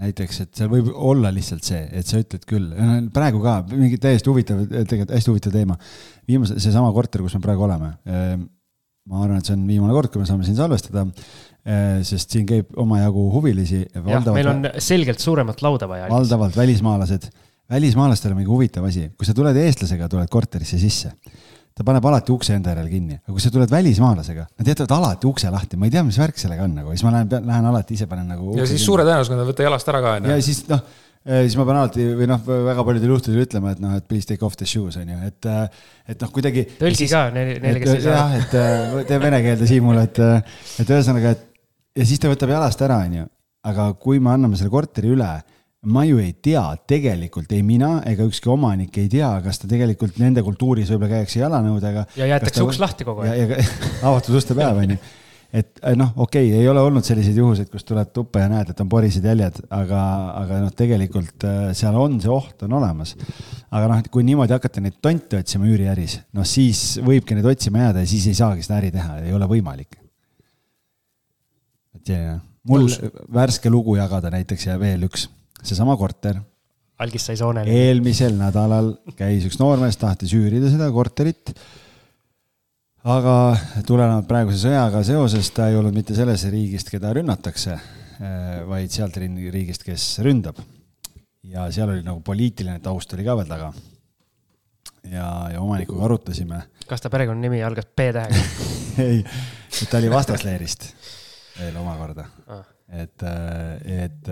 näiteks, et seal võib olla lihtsalt see, et sa ütled küll, praegu ka mingi täiesti huvitav, tegelikult hästi huvitav teema. viimase, seesama korter, kus me praegu oleme. Ehm, ma arvan, et see on viimane kord, kui me saame siin salvestada, ehm, sest siin käib omajagu huvilisi. jah, meil on selgelt suuremat lauda vaja. valdavalt välismaalased. välismaalastel on mingi huvitav asi, kui sa tuled eestlasega, tuled korterisse sisse ta paneb alati ukse enda järel kinni, aga kui sa tuled välismaalasega, nad jätavad alati ukse lahti, ma ei tea, mis värk sellega on nagu, siis ma lähen, lähen alati ise panen nagu. ja siis suure tõenäosusega nad võtta jalast ära ka, on ju. ja siis noh, eh, siis ma pean alati või noh, väga paljudel juhtudel ütlema, et noh, et please take off the shoes on ju, et, eh, et noh, kuidagi. tõlgi ka neile, neile, kes ei saa. jah, et eh, tee vene keelde Siimule, et, et ühesõnaga, et ja siis ta võtab jalast ära, on ju. aga kui me anname selle korteri üle ma ju ei tea, tegelikult ei mina ega ükski omanik ei tea, kas ta tegelikult nende kultuuris võib-olla käiakse jalanõudega. ja jäetakse ta... uks lahti kogu aeg. avatud uste päev on ju. et eh, noh, okei okay,, ei ole olnud selliseid juhuseid, kus tuled tuppa ja näed, et on porised jäljed, aga, aga noh, tegelikult eh, seal on see oht on olemas. aga noh, kui niimoodi hakata neid tonte otsima üüriäris, noh siis võibki neid otsima jääda ja siis ei saagi seda äri teha, ei ole võimalik. et selline, mul Nõus. värske lugu jagada näiteks ja veel üks seesama korter. algis sai soonele. eelmisel nädalal käis üks noormees, tahtis üürida seda korterit. aga tulenevalt praeguse sõjaga seoses ta ei olnud mitte sellest riigist, keda rünnatakse, eh, vaid sealt riigist, kes ründab. ja seal oli nagu poliitiline taust oli ka veel taga. ja, ja omanikuga arutasime. kas ta perekonnanimi algas P-tähega ei, ta oli vastasleerist veel omakorda ah. Et, et,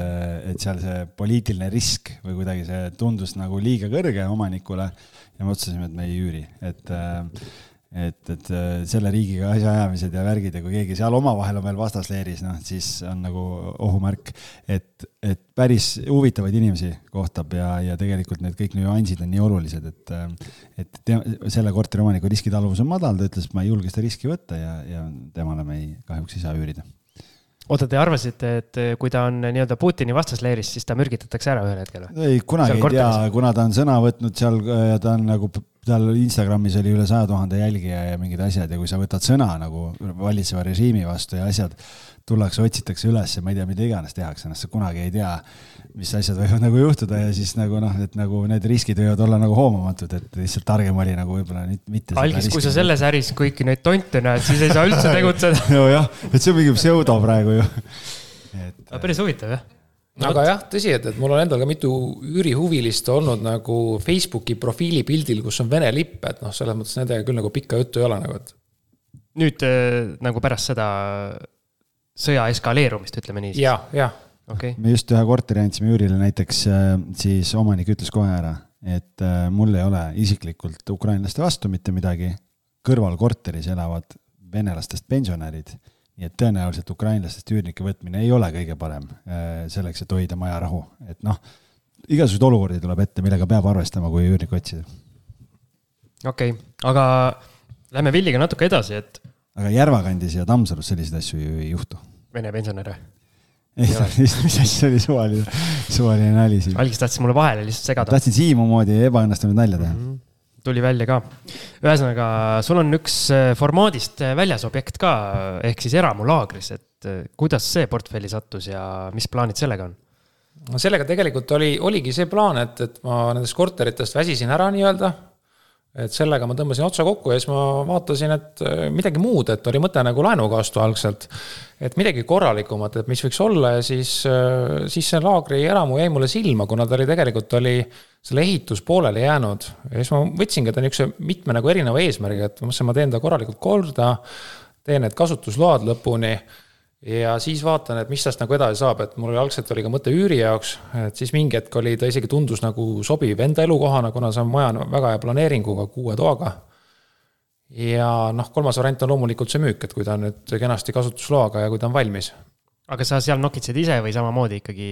et seal see poliitiline risk või kuidagi see tundus nagu liiga kõrge omanikule ja me otsustasime, et me ei üüri, et et, et äh, selle riigiga asjaajamised ja värgid ja kui keegi seal omavahel on veel vastasleeris, noh, siis on nagu ohumärk. et, et päris huvitavaid inimesi kohtab ja, ja tegelikult need kõik nüansid on nii olulised, et, äh, et te, selle korteriomaniku riskitaluvus on madal, ta ütles, et ma ei julge seda riski võtta ja, ja temale me ei, kahjuks ei saa üürida oota, te arvasite, et kui ta on nii-öelda Putini vastasleeris, siis ta mürgitatakse ära ühel hetkel või? ei, kunagi ei tea, kuna ta on sõna võtnud seal ja ta on nagu tal Instagramis oli üle saja tuhande jälgija ja mingid asjad ja kui sa võtad sõna nagu valitseva režiimi vastu ja asjad tullakse, otsitakse üles ja ma ei tea, mida iganes tehakse, noh, sa kunagi ei tea, mis asjad võivad nagu juhtuda ja siis nagu noh, et nagu need riskid võivad olla nagu hoomamatud, et lihtsalt targem oli nagu võib-olla mitte. algis, kui sa selles äris kõiki neid tonte näed, siis ei saa üldse tegutseda nojah, et see on mingi pseudo praegu ju. et. päris huvitav jah aga jah, tõsi, et, et mul on endal ka mitu üürihuvilist olnud nagu Facebooki profiilipildil, kus on Vene lipp, et noh, selles mõttes nendega küll nagu pikka juttu ei ole nagu, et. nüüd äh, nagu pärast seda sõja eskaleerumist, ütleme niiviisi. ja, jah. Okay. me just ühe korteri andsime üürile näiteks, äh, siis omanik ütles kohe ära, et äh, mul ei ole isiklikult ukrainlaste vastu mitte midagi. kõrval korteris elavad venelastest pensionärid nii et tõenäoliselt ukrainlastest üürnike võtmine ei ole kõige parem äh, selleks, et hoida maja rahu, et noh, igasuguseid olukordi tuleb ette, millega peab arvestama, kui üürnikku otsida. okei okay., aga lähme Villiga natuke edasi, et. aga Järva kandis ja Tammsalus selliseid asju ju ei juhtu. Vene pensionäre? ei, mis asja, see oli suvaline, suvaline nali siin. algis tahtis mulle vahele lihtsalt segada. tahtsin Siimu moodi ebaõnnestunud nalja teha mm. -hmm tuli välja ka. ühesõnaga, sul on üks äh, formaadist äh, väljas objekt ka, ehk siis eramulaagris, et kuidas see portfelli sattus ja mis plaanid sellega on? no sellega tegelikult oli, oligi see plaan, et, et ma nendest korteritest väsisin ära nii-öelda et sellega ma tõmbasin otsa kokku ja siis ma vaatasin, et äh, midagi muud, et oli mõte nagu laenuga ostu algselt. et midagi korralikumat, et mis võiks olla ja siis, äh, siis see laagri eramu jäi mulle silma, kuna ta oli tegelikult, oli selle ehitus pooleli jäänud. ja siis ma võtsingi ta niisuguse mitme nagu erineva eesmärgiga, et ma mõtlesin, ma teen ta korralikult korda, teen need kasutusload lõpuni ja siis vaatan, et mis tast nagu edasi saab, et mul oli algselt oli ka mõte üüri jaoks, et siis mingi hetk oli, ta isegi tundus nagu sobiv enda elukohana, kuna see on maja väga hea planeeringuga, kuue toaga. ja noh, kolmas variant on loomulikult see müük, et kui ta on nüüd kenasti kasutusloaga ja kui ta on valmis. aga sa seal nokitsed ise või samamoodi ikkagi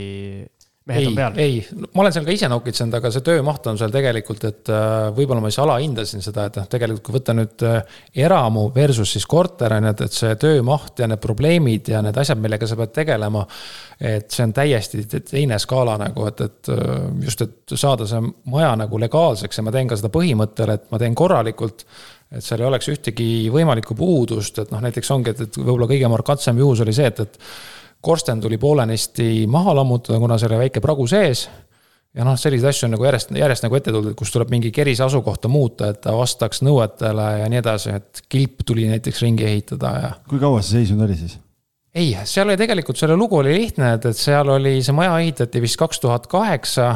mehed ei, on peal? ei, ma olen seal ka ise nokitsenud, aga see töömaht on seal tegelikult, et äh, võib-olla ma siis alahindasin seda, et noh, tegelikult kui võtta nüüd äh, eramu versus siis korter on ju, et, et see töömaht ja need probleemid ja need asjad, millega sa pead tegelema. et see on täiesti teine skaala nagu, et, et äh, just, et saada see maja nagu legaalseks ja ma teen ka seda põhimõttel, et ma teen korralikult et seal ei oleks ühtegi võimalikku puudust, et noh, näiteks ongi, et, et võib-olla kõige markantsem juhus oli see, et, et korsten tuli poolenisti maha lammutada, kuna seal oli väike pragu sees. ja noh, selliseid asju on nagu järjest, järjest nagu ette tulnud, kus tuleb mingi kerise asukohta muuta, et ta vastaks nõuetele ja nii edasi, et kilp tuli näiteks ringi ehitada ja. kui kaua see seisnud oli siis? ei, seal oli tegelikult, selle lugu oli lihtne, et, et seal oli, see maja ehitati vist kaks tuhat kaheksa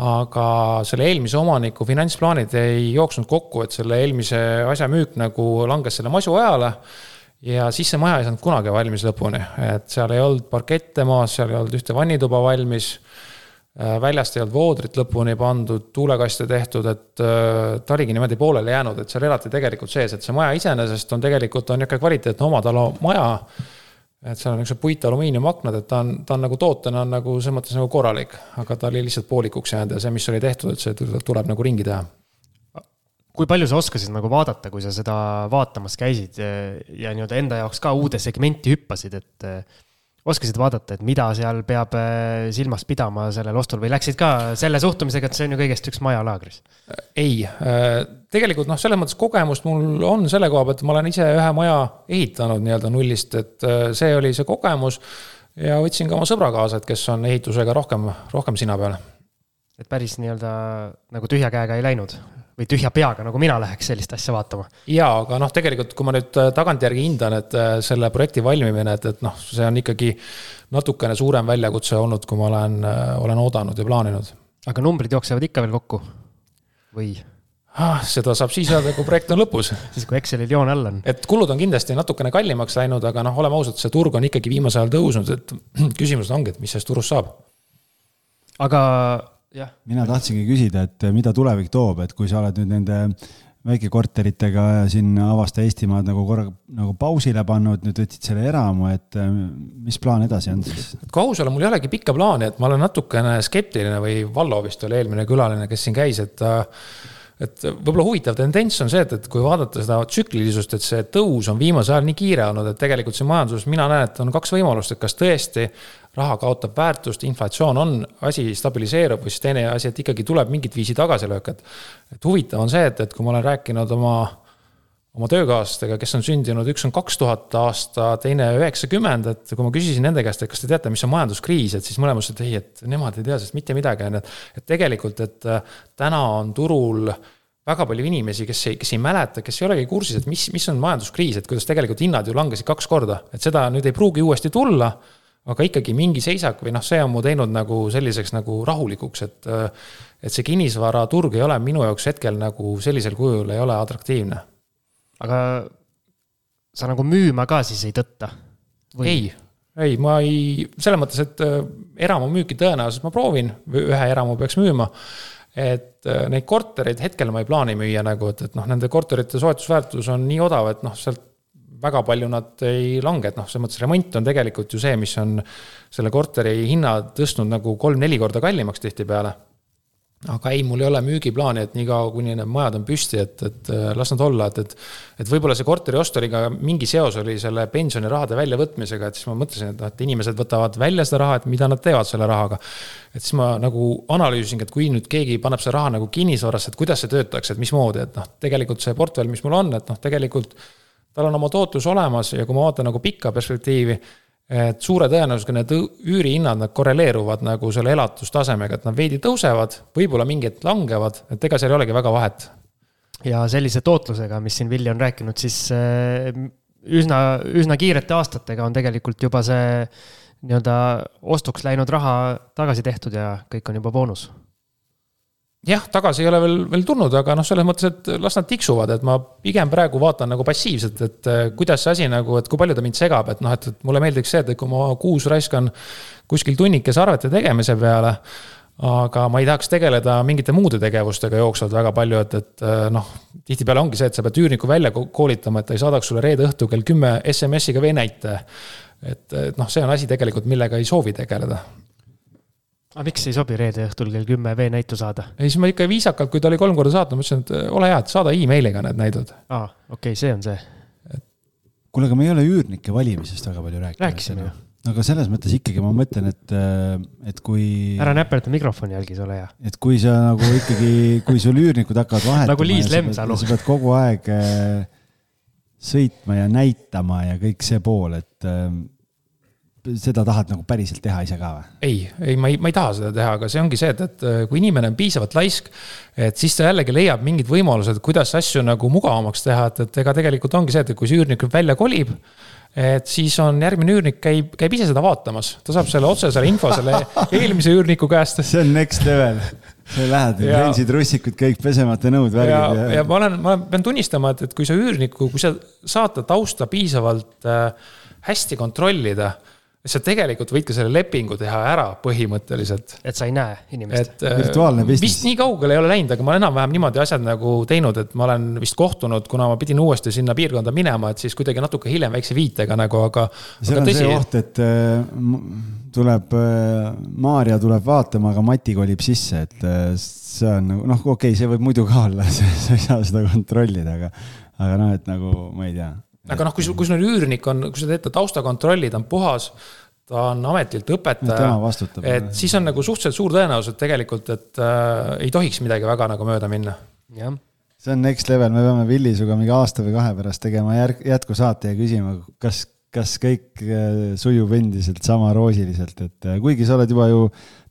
aga selle eelmise omaniku finantsplaanid ei jooksnud kokku, et selle eelmise asja müük nagu langes selle masu ajale ja siis see maja ei saanud kunagi valmis lõpuni, et seal ei olnud parkette maas, seal ei olnud ühte vannituba valmis. Äh, väljast ei olnud voodrit lõpuni pandud, tuulekaste tehtud, et äh, ta oligi niimoodi pooleli jäänud, et seal elati tegelikult sees, et see maja iseenesest on tegelikult on niisugune kvaliteetne omatalo maja. et seal on niisugused puit-alumiiniumaknad, et ta on, ta on nagu tootena on nagu selles mõttes nagu korralik, aga ta oli lihtsalt poolikuks jäänud ja see, mis oli tehtud, et see tuleb nagu ringi teha kui palju sa oskasid nagu vaadata, kui sa seda vaatamas käisid ja nii-öelda enda jaoks ka uude segmenti hüppasid, et eh, oskasid vaadata, et mida seal peab eh, silmas pidama sellel ostul või läksid ka selle suhtumisega, et see on ju kõigest üks maja laagris? ei, eh, tegelikult noh, selles mõttes kogemust mul on selle koha pealt, ma olen ise ühe maja ehitanud nii-öelda nullist, et see oli see kogemus. ja võtsin ka oma sõbra kaasa, et kes on ehitusega rohkem, rohkem sina peal. et päris nii-öelda nagu tühja käega ei läinud? Või tühja peaga, nagu mina läheks sellist asja vaatama. jaa, aga noh, tegelikult kui ma nüüd äh, tagantjärgi hindan, et äh, selle projekti valmimine, et, et noh, see on ikkagi natukene suurem väljakutse olnud, kui ma olen, äh, olen oodanud ja plaaninud. aga numbrid jooksevad ikka veel kokku või? ah,? seda saab siis öelda, kui projekt on lõpus. siis, kui Excelil joon all on. et kulud on kindlasti natukene kallimaks läinud, aga noh, oleme ausad, see turg on ikkagi viimasel ajal tõusnud, et küsimus ongi, et mis sellest turust saab. aga. Mina tahtsingi küsida, et mida tulevik toob, et kui sa oled nüüd nende väikekorteritega siin Avasta Eestimaad nagu korra nagu pausile pannud, nüüd võtsid selle eramu, et mis plaan edasi on siis? kui aus olla, mul ei olegi pikka plaani, et ma olen natukene skeptiline või Vallo vist oli eelmine külaline, kes siin käis, et et võib-olla huvitav tendents on see, et, et kui vaadata seda tsüklilisust, et see tõus on viimasel ajal nii kiire olnud, et tegelikult siin majanduses mina näen, et on kaks võimalust, et kas tõesti raha kaotab väärtust, inflatsioon on, asi stabiliseerub või siis teine asi, et ikkagi tuleb mingit viisi tagasilöök, et. et huvitav on see, et, et kui ma olen rääkinud oma, oma töökaaslastega, kes on sündinud, üks on kaks tuhat aasta, teine üheksakümmend, et kui ma küsisin nende käest, et kas te teate, mis on majanduskriis, et siis mõlemad ütlesid, ei, et nemad ei tea sellest mitte midagi, on ju, et. et tegelikult, et täna on turul väga palju inimesi, kes ei, kes ei mäleta, kes ei olegi kursis, et mis, mis on majanduskriis, et kuidas tegelikult hinnad ju langesid kaks korda, et seda nüüd ei pruugi uuesti tulla. aga ikkagi mingi seisak või noh, see on mu teinud nagu selliseks nagu rahulikuks, et. et see kinnisvaraturg ei ole minu jaoks hetkel nagu sellisel kujul ei ole atraktiivne. Aga sa nagu müüma ka siis ei tõtta? ei, ei, ma ei, selles mõttes, et äh, eramu müüki tõenäoliselt ma proovin, ühe eramu peaks müüma. Et äh, neid kortereid hetkel ma ei plaani müüa nagu, et, et noh, nende korterite soetusväärtus on nii odav, et noh, sealt väga palju nad ei lange, et noh, selles mõttes remont on tegelikult ju see, mis on selle korteri hinna tõstnud nagu kolm-neli korda kallimaks tihtipeale aga ei, mul ei ole müügiplaani, et niikaua, kuni need majad on püsti, et, et äh, las nad olla, et, et. et võib-olla see korteri ost oli ka mingi seos oli selle pensionirahade väljavõtmisega, et siis ma mõtlesin, et noh, et inimesed võtavad välja seda raha, et mida nad teevad selle rahaga. et siis ma nagu analüüsisingi, et kui nüüd keegi paneb selle raha nagu kinnisvarasse, et kuidas see töötaks, et mismoodi, et noh, tegelikult see portfell, mis mul on, et noh, tegelikult. tal on oma tootlus olemas ja kui ma vaatan nagu pikka perspektiivi et suure tõenäosusega need üürihinnad, nad korreleeruvad nagu selle elatustasemega, et nad veidi tõusevad, võib-olla mingi hetk langevad, et ega seal ei olegi väga vahet. ja sellise tootlusega, mis siin Villi on rääkinud, siis äh, üsna, üsna kiirete aastatega on tegelikult juba see nii-öelda ostuks läinud raha tagasi tehtud ja kõik on juba boonus jah, tagasi ei ole veel, veel tulnud, aga noh, selles mõttes, et las nad tiksuvad, et ma pigem praegu vaatan nagu passiivselt, et eh, kuidas see asi nagu, et kui palju ta mind segab, et noh, et, et mulle meeldiks see, et kui ma kuus raiskan kuskil tunnikese arvete tegemise peale. aga ma ei tahaks tegeleda mingite muude tegevustega jooksvalt väga palju, et, et eh, noh, tihtipeale ongi see, et sa pead üürniku välja koolitama, et ta ei saadaks sulle reede õhtul kell kümme SMS-iga veenäite. et, et noh, see on asi tegelikult, millega ei soovi tegeleda aga miks ei sobi reede õhtul kell kümme veenäitu saada? ei, siis ma ikka viisakalt, kui ta oli kolm korda saatnud, ma ütlesin, et ole hea, et saada emailiga need näidud. aa, okei okay,, see on see. kuule, aga me ei ole üürnike valimisest väga palju rääkinud. rääkisime ju. aga selles mõttes ikkagi ma mõtlen, et, et kui. ära näperda mikrofoni jälgis, ole hea. et kui sa nagu ikkagi, kui sul üürnikud hakkavad vahetama. nagu Liis Lemsalu. sa pead kogu aeg äh, sõitma ja näitama ja kõik see pool, et äh, seda tahad nagu päriselt teha ise ka või? ei, ei, ma ei, ma ei taha seda teha, aga see ongi see, et, et äh, kui inimene on piisavalt laisk, et siis ta jällegi leiab mingid võimalused, kuidas asju nagu mugavamaks teha, et, et ega tegelikult ongi see, et kui see üürnik nüüd välja kolib et siis on järgmine üürnik käib, käib ise seda vaatamas, ta saab selle otse selle info selle eelmise üürniku käest. see on next level, sa lähed, rensid russikud kõik pesemata nõud, värgid ja, ja. ja ma olen, ma pean tunnistama, et, et kui sa üürniku, kui sa saad ta tausta piisavalt äh, hästi kontrollida sa tegelikult võid ka selle lepingu teha ära põhimõtteliselt. et sa ei näe inimest. Äh, virtuaalne business. vist nii kaugele ei ole läinud, aga ma olen enam-vähem niimoodi asjad nagu teinud, et ma olen vist kohtunud, kuna ma pidin uuesti sinna piirkonda minema, et siis kuidagi natuke hiljem väikse viitega nagu, aga. seal on tõsi... see oht, et äh, tuleb äh,, Maarja tuleb vaatama, aga Mati kolib sisse, et see on nagu noh, okei okay,, see võib muidu ka olla, sa ei saa seda kontrollida, aga, aga noh, et nagu ma ei tea aga noh, kui sul, kui sul üürnik on, kui sa teed ta taustakontrolli, ta on puhas, ta on ametilt õpetaja. et siis on nagu suhteliselt suur tõenäosus tegelikult, et äh, ei tohiks midagi väga nagu mööda minna. jah see on next level, me peame Villi sinuga mingi aasta või kahe pärast tegema järg, jätkusaate ja küsima, kas, kas kõik äh, sujub endiselt sama roosiliselt, et äh, kuigi sa oled juba ju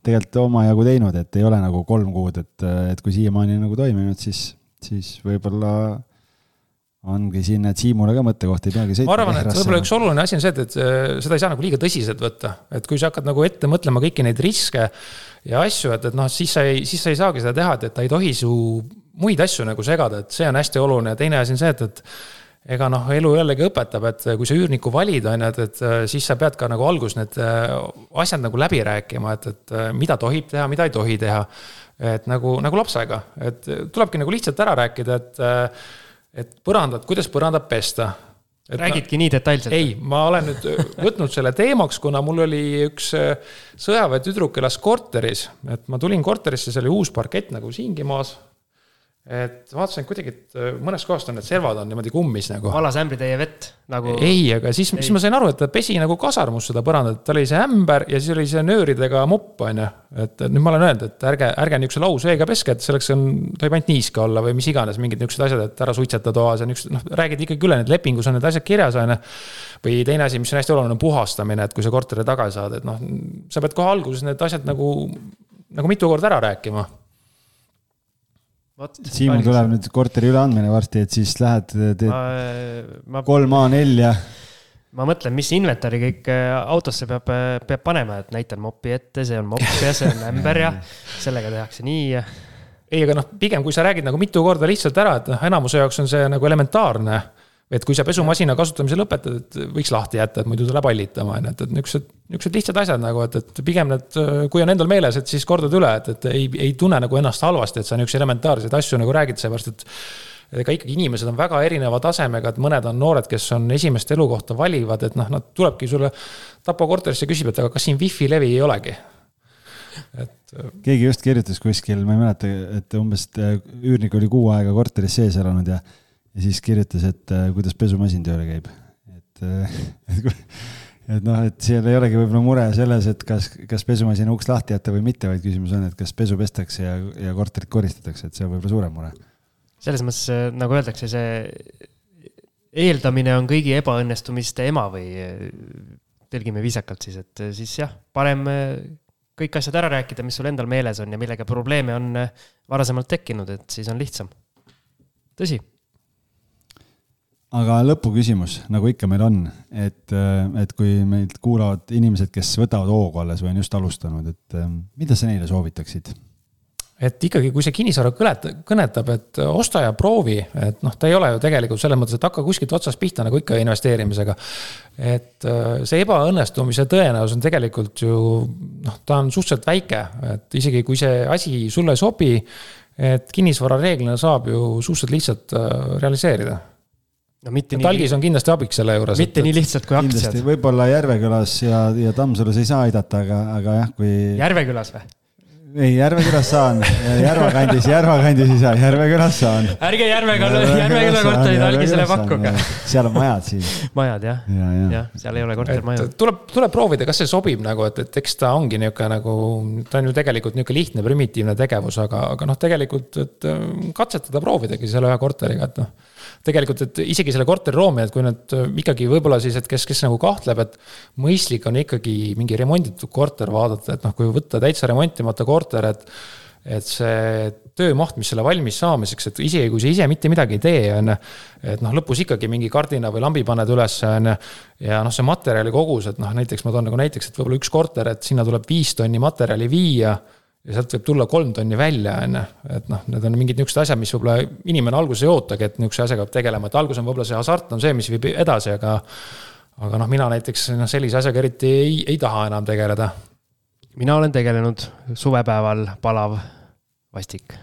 tegelikult omajagu teinud, et ei ole nagu kolm kuud, et, äh, et kui siiamaani nagu toiminud, siis, siis võib-olla ongi siin, et Siimule ka mõttekoht, ei peagi sõitma. ma arvan, et võib-olla üks oluline asi on see, et, et seda ei saa nagu liiga tõsiselt võtta, et kui sa hakkad nagu ette mõtlema kõiki neid riske ja asju, et, et noh, siis sa ei, siis sa ei saagi seda teha, et, et ta ei tohi su muid asju nagu segada, et see on hästi oluline ja teine asi on see, et, et ega noh, elu jällegi õpetab, et kui sa üürnikku valid, on ju, et, et siis sa pead ka nagu alguses need asjad nagu läbi rääkima, et, et mida tohib teha, mida ei tohi teha. et nagu, nagu lapsega, et tulebki nagu lihtsalt ära rääkida, et, et põrandat, kuidas põrandat pesta? Räägidki nii detailselt? ei, ma olen nüüd võtnud selle teemaks, kuna mul oli üks sõjaväetüdruk elas korteris, et ma tulin korterisse, see oli uus parkett nagu siingi maas et vaatasin kuidagi, et äh, mõnest kohast on need servad on niimoodi kummis nagu. valas ämbritäie vett nagu. ei, aga siis, siis ma sain aru, et ta pesi nagu kasarmus seda põrandat, tal oli see ämber ja siis oli see nööridega mopp, on ju. et nüüd ma olen öelnud, et ärge, ärge niisuguse lausveega peske, et selleks on, tohib ainult niiske olla või mis iganes, mingid niisugused asjad, et ära suitseta toas ja niisugused, noh, räägid ikkagi üle, need lepingus on need asjad kirjas, on ju. või teine asi, mis on hästi oluline, on puhastamine, et kui sa korteri tagasi saad, et noh, sa pead kohe alguses need asjad nagu, nagu mitu korda ära rääkima Siimul tuleb nüüd korteri üleandmine varsti, et siis lähed, teed ma, kolm A4 ja. ma mõtlen, mis inventari kõik äh, autosse peab, äh, peab panema, et näitan mopi ette, see on mopp ja see on ämber ja sellega tehakse nii ja. ei, aga noh, pigem kui sa räägid nagu mitu korda lihtsalt ära, et noh, enamuse jaoks on see nagu elementaarne et kui sa pesumasina kasutamise lõpetad, et võiks lahti jätta, et muidu ta läheb hallitama, on ju, et, et niisugused, niisugused lihtsad asjad nagu, et, et pigem need, kui on endal meeles, et siis kordad üle, et, et ei, ei tunne nagu ennast halvasti, et sa niisuguseid elementaarseid asju nagu räägid, seepärast et ega ikkagi inimesed on väga erineva tasemega, et mõned on noored, kes on esimest elukohta valivad, et noh, nad tulebki sulle Tapa korterisse, küsib, et aga kas siin wifi levi ei olegi? et. keegi just kirjutas kuskil, ma ei mäleta, et umbes üürnik oli kuu aega korteris sees elanud ja ja siis kirjutas, et äh, kuidas pesumasin tööle käib. et, äh, et, et noh, et seal ei olegi võib-olla mure selles, et kas, kas pesumasina uks lahti jätta või mitte, vaid küsimus on, et kas pesu pestakse ja, ja korterit koristatakse, et see on võib-olla suurem mure. selles mõttes, äh, nagu öeldakse, see eeldamine on kõigi ebaõnnestumiste ema või tõlgime viisakalt siis, et siis jah, parem kõik asjad ära rääkida, mis sul endal meeles on ja millega probleeme on varasemalt tekkinud, et siis on lihtsam. tõsi aga lõpuküsimus, nagu ikka meil on, et, et kui meilt kuulavad inimesed, kes võtavad hoogu alles või on just alustanud, et mida sa neile soovitaksid? et ikkagi, kui see kinnisvara kõneta, kõnetab, et osta ja proovi, et noh, ta ei ole ju tegelikult selles mõttes, et hakka kuskilt otsast pihta nagu ikka investeerimisega. et äh, see ebaõnnestumise tõenäosus on tegelikult ju noh, ta on suhteliselt väike, et isegi kui see asi sulle ei sobi, et kinnisvara reeglina saab ju suhteliselt lihtsalt äh, realiseerida no mitte nii. talgis on kindlasti abiks selle juures. mitte et, nii lihtsalt kui aktsiad. võib-olla Järvekülas ja, ja Tammsalus ei saa aidata, aga, aga jah, kui. Järvekülas või? ei, Järvekülas saan, Järva kandis, Järva kandis ei saa, Järvekülas saan. ärge Järveküla, Järveküla korterid algisele pakkuge. seal on majad siis. majad jah ja,, jah ja., seal ei ole kortermaju. tuleb, tuleb proovida, kas see sobib nagu, et, et eks ta ongi niisugune nagu, ta on ju tegelikult niisugune lihtne primitiivne tegevus, aga, aga noh, tegelikult, et katsetada, proovidagi selle ühe korteriga, et noh tegelikult, et isegi selle korteri loomine, et kui nüüd äh, ikkagi võib-olla siis, et kes, kes nagu kahtleb, et mõistlik on ikkagi mingi remonditud korter vaadata, et noh, kui võtta täitsa remontimata korter, et et see töömaht, mis selle valmis saamiseks, et isegi kui sa ise mitte midagi ei tee, on ju. et noh, lõpus ikkagi mingi kardina või lambi paned üles, on ju. ja noh, see materjali kogus, et noh, näiteks ma toon nagu näiteks, et võib-olla üks korter, et sinna tuleb viis tonni materjali viia ja sealt võib tulla kolm tonni välja, on ju. et noh, need on mingid niisugused asjad, mis võib-olla inimene alguses ei ootagi, et niisuguse asjaga peab tegelema, et alguses on võib-olla see hasart on see, mis viib edasi, aga. aga noh, mina näiteks noh, sellise asjaga eriti ei, ei taha enam tegeleda. mina olen tegelenud suvepäeval palav vastik.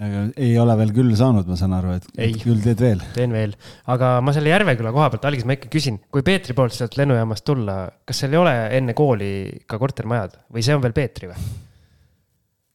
aga ei ole veel küll saanud, ma saan aru, et ei, küll teed veel. teen veel, aga ma selle Järveküla koha pealt, algis ma ikka küsin, kui Peetri poolt sealt lennujaamast tulla, kas seal ei ole enne kooli ka kortermajad või see on veel Peetri või?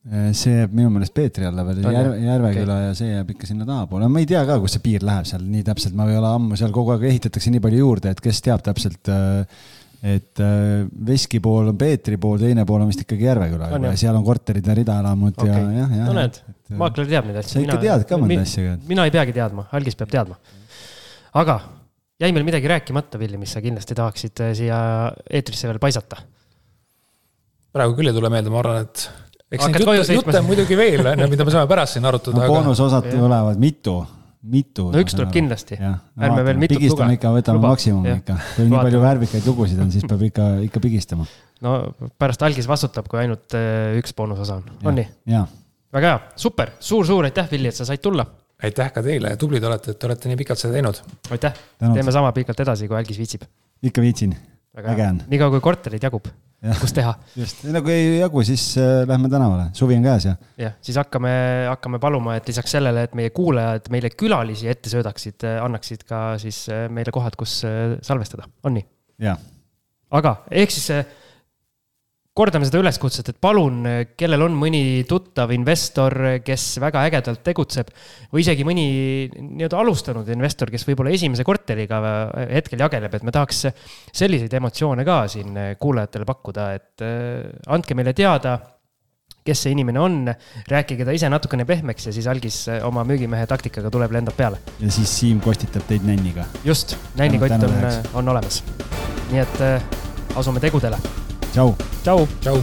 Äh, see jääb minu meelest Peetri alla veel, Järve, Järveküla okay. ja see jääb ikka sinna tahapoole, ma ei tea ka, kus see piir läheb seal nii täpselt, ma ei ole ammu seal kogu aeg ehitatakse nii palju juurde, et kes teab täpselt. Äh, et äh, Veski pool on Peetri pool, teine pool on vist ikkagi Järveküla juba ja seal on korterid ja ridaelamud okay. ja jah, jah. no näed, maakler teab neid asju. sa ikka tead ka mõnda asja. mina ei peagi teadma, algis peab teadma. aga jäi meil midagi rääkimata, Villi, mis sa kindlasti tahaksid siia eetrisse veel paisata? praegu küll ei tule meelde, ma arvan, et eks neid jutte, jutte on muidugi veel, on ju, mida me saame pärast siin arutada no,. boonusosad tulevad mitu, mitu. no üks tuleb kindlasti. ärme veel mitut luge. pigistame ikka, võtame maksimumi ikka. kui nii palju värvikaid lugusid on, siis peab ikka, ikka pigistama. no pärast algis vastutab, kui ainult äh, üks boonusosa on, on nii? väga hea, super suur,, suur-suur aitäh, Villi, et sa said tulla. aitäh ka teile, tublid olete, et te olete nii pikalt seda teinud. aitäh, teeme sama pikalt edasi, kui Algis viitsib. ikka viitsin, äge on. niikaua kui korterid jagub, kus teha. just, no kui ei jagu, siis äh, lähme tänavale, suvi on käes ja. jah, siis hakkame, hakkame paluma, et lisaks sellele, et meie kuulajad meile külalisi ette söödaksid, annaksid ka siis äh, meile kohad, kus äh, salvestada, on nii? jaa. aga ehk siis kordame seda üleskutset, et palun, kellel on mõni tuttav investor, kes väga ägedalt tegutseb või isegi mõni nii-öelda alustanud investor, kes võib-olla esimese korteriga hetkel jageleb, et me tahaks selliseid emotsioone ka siin kuulajatele pakkuda, et äh, andke meile teada kes see inimene on, rääkige ta ise natukene pehmeks ja siis algis oma müügimehe taktikaga tuleb, lendab peale. ja siis Siim kostitab teid nänniga. just, nännikott on, on olemas. nii et äh, asume tegudele tšau. tšau. tšau.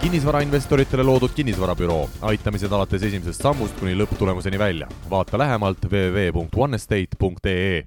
kinnisvarainvestoritele loodud kinnisvarabüroo, aitamised alates esimesest sammust kuni lõpptulemuseni välja. vaata lähemalt www.onestate.ee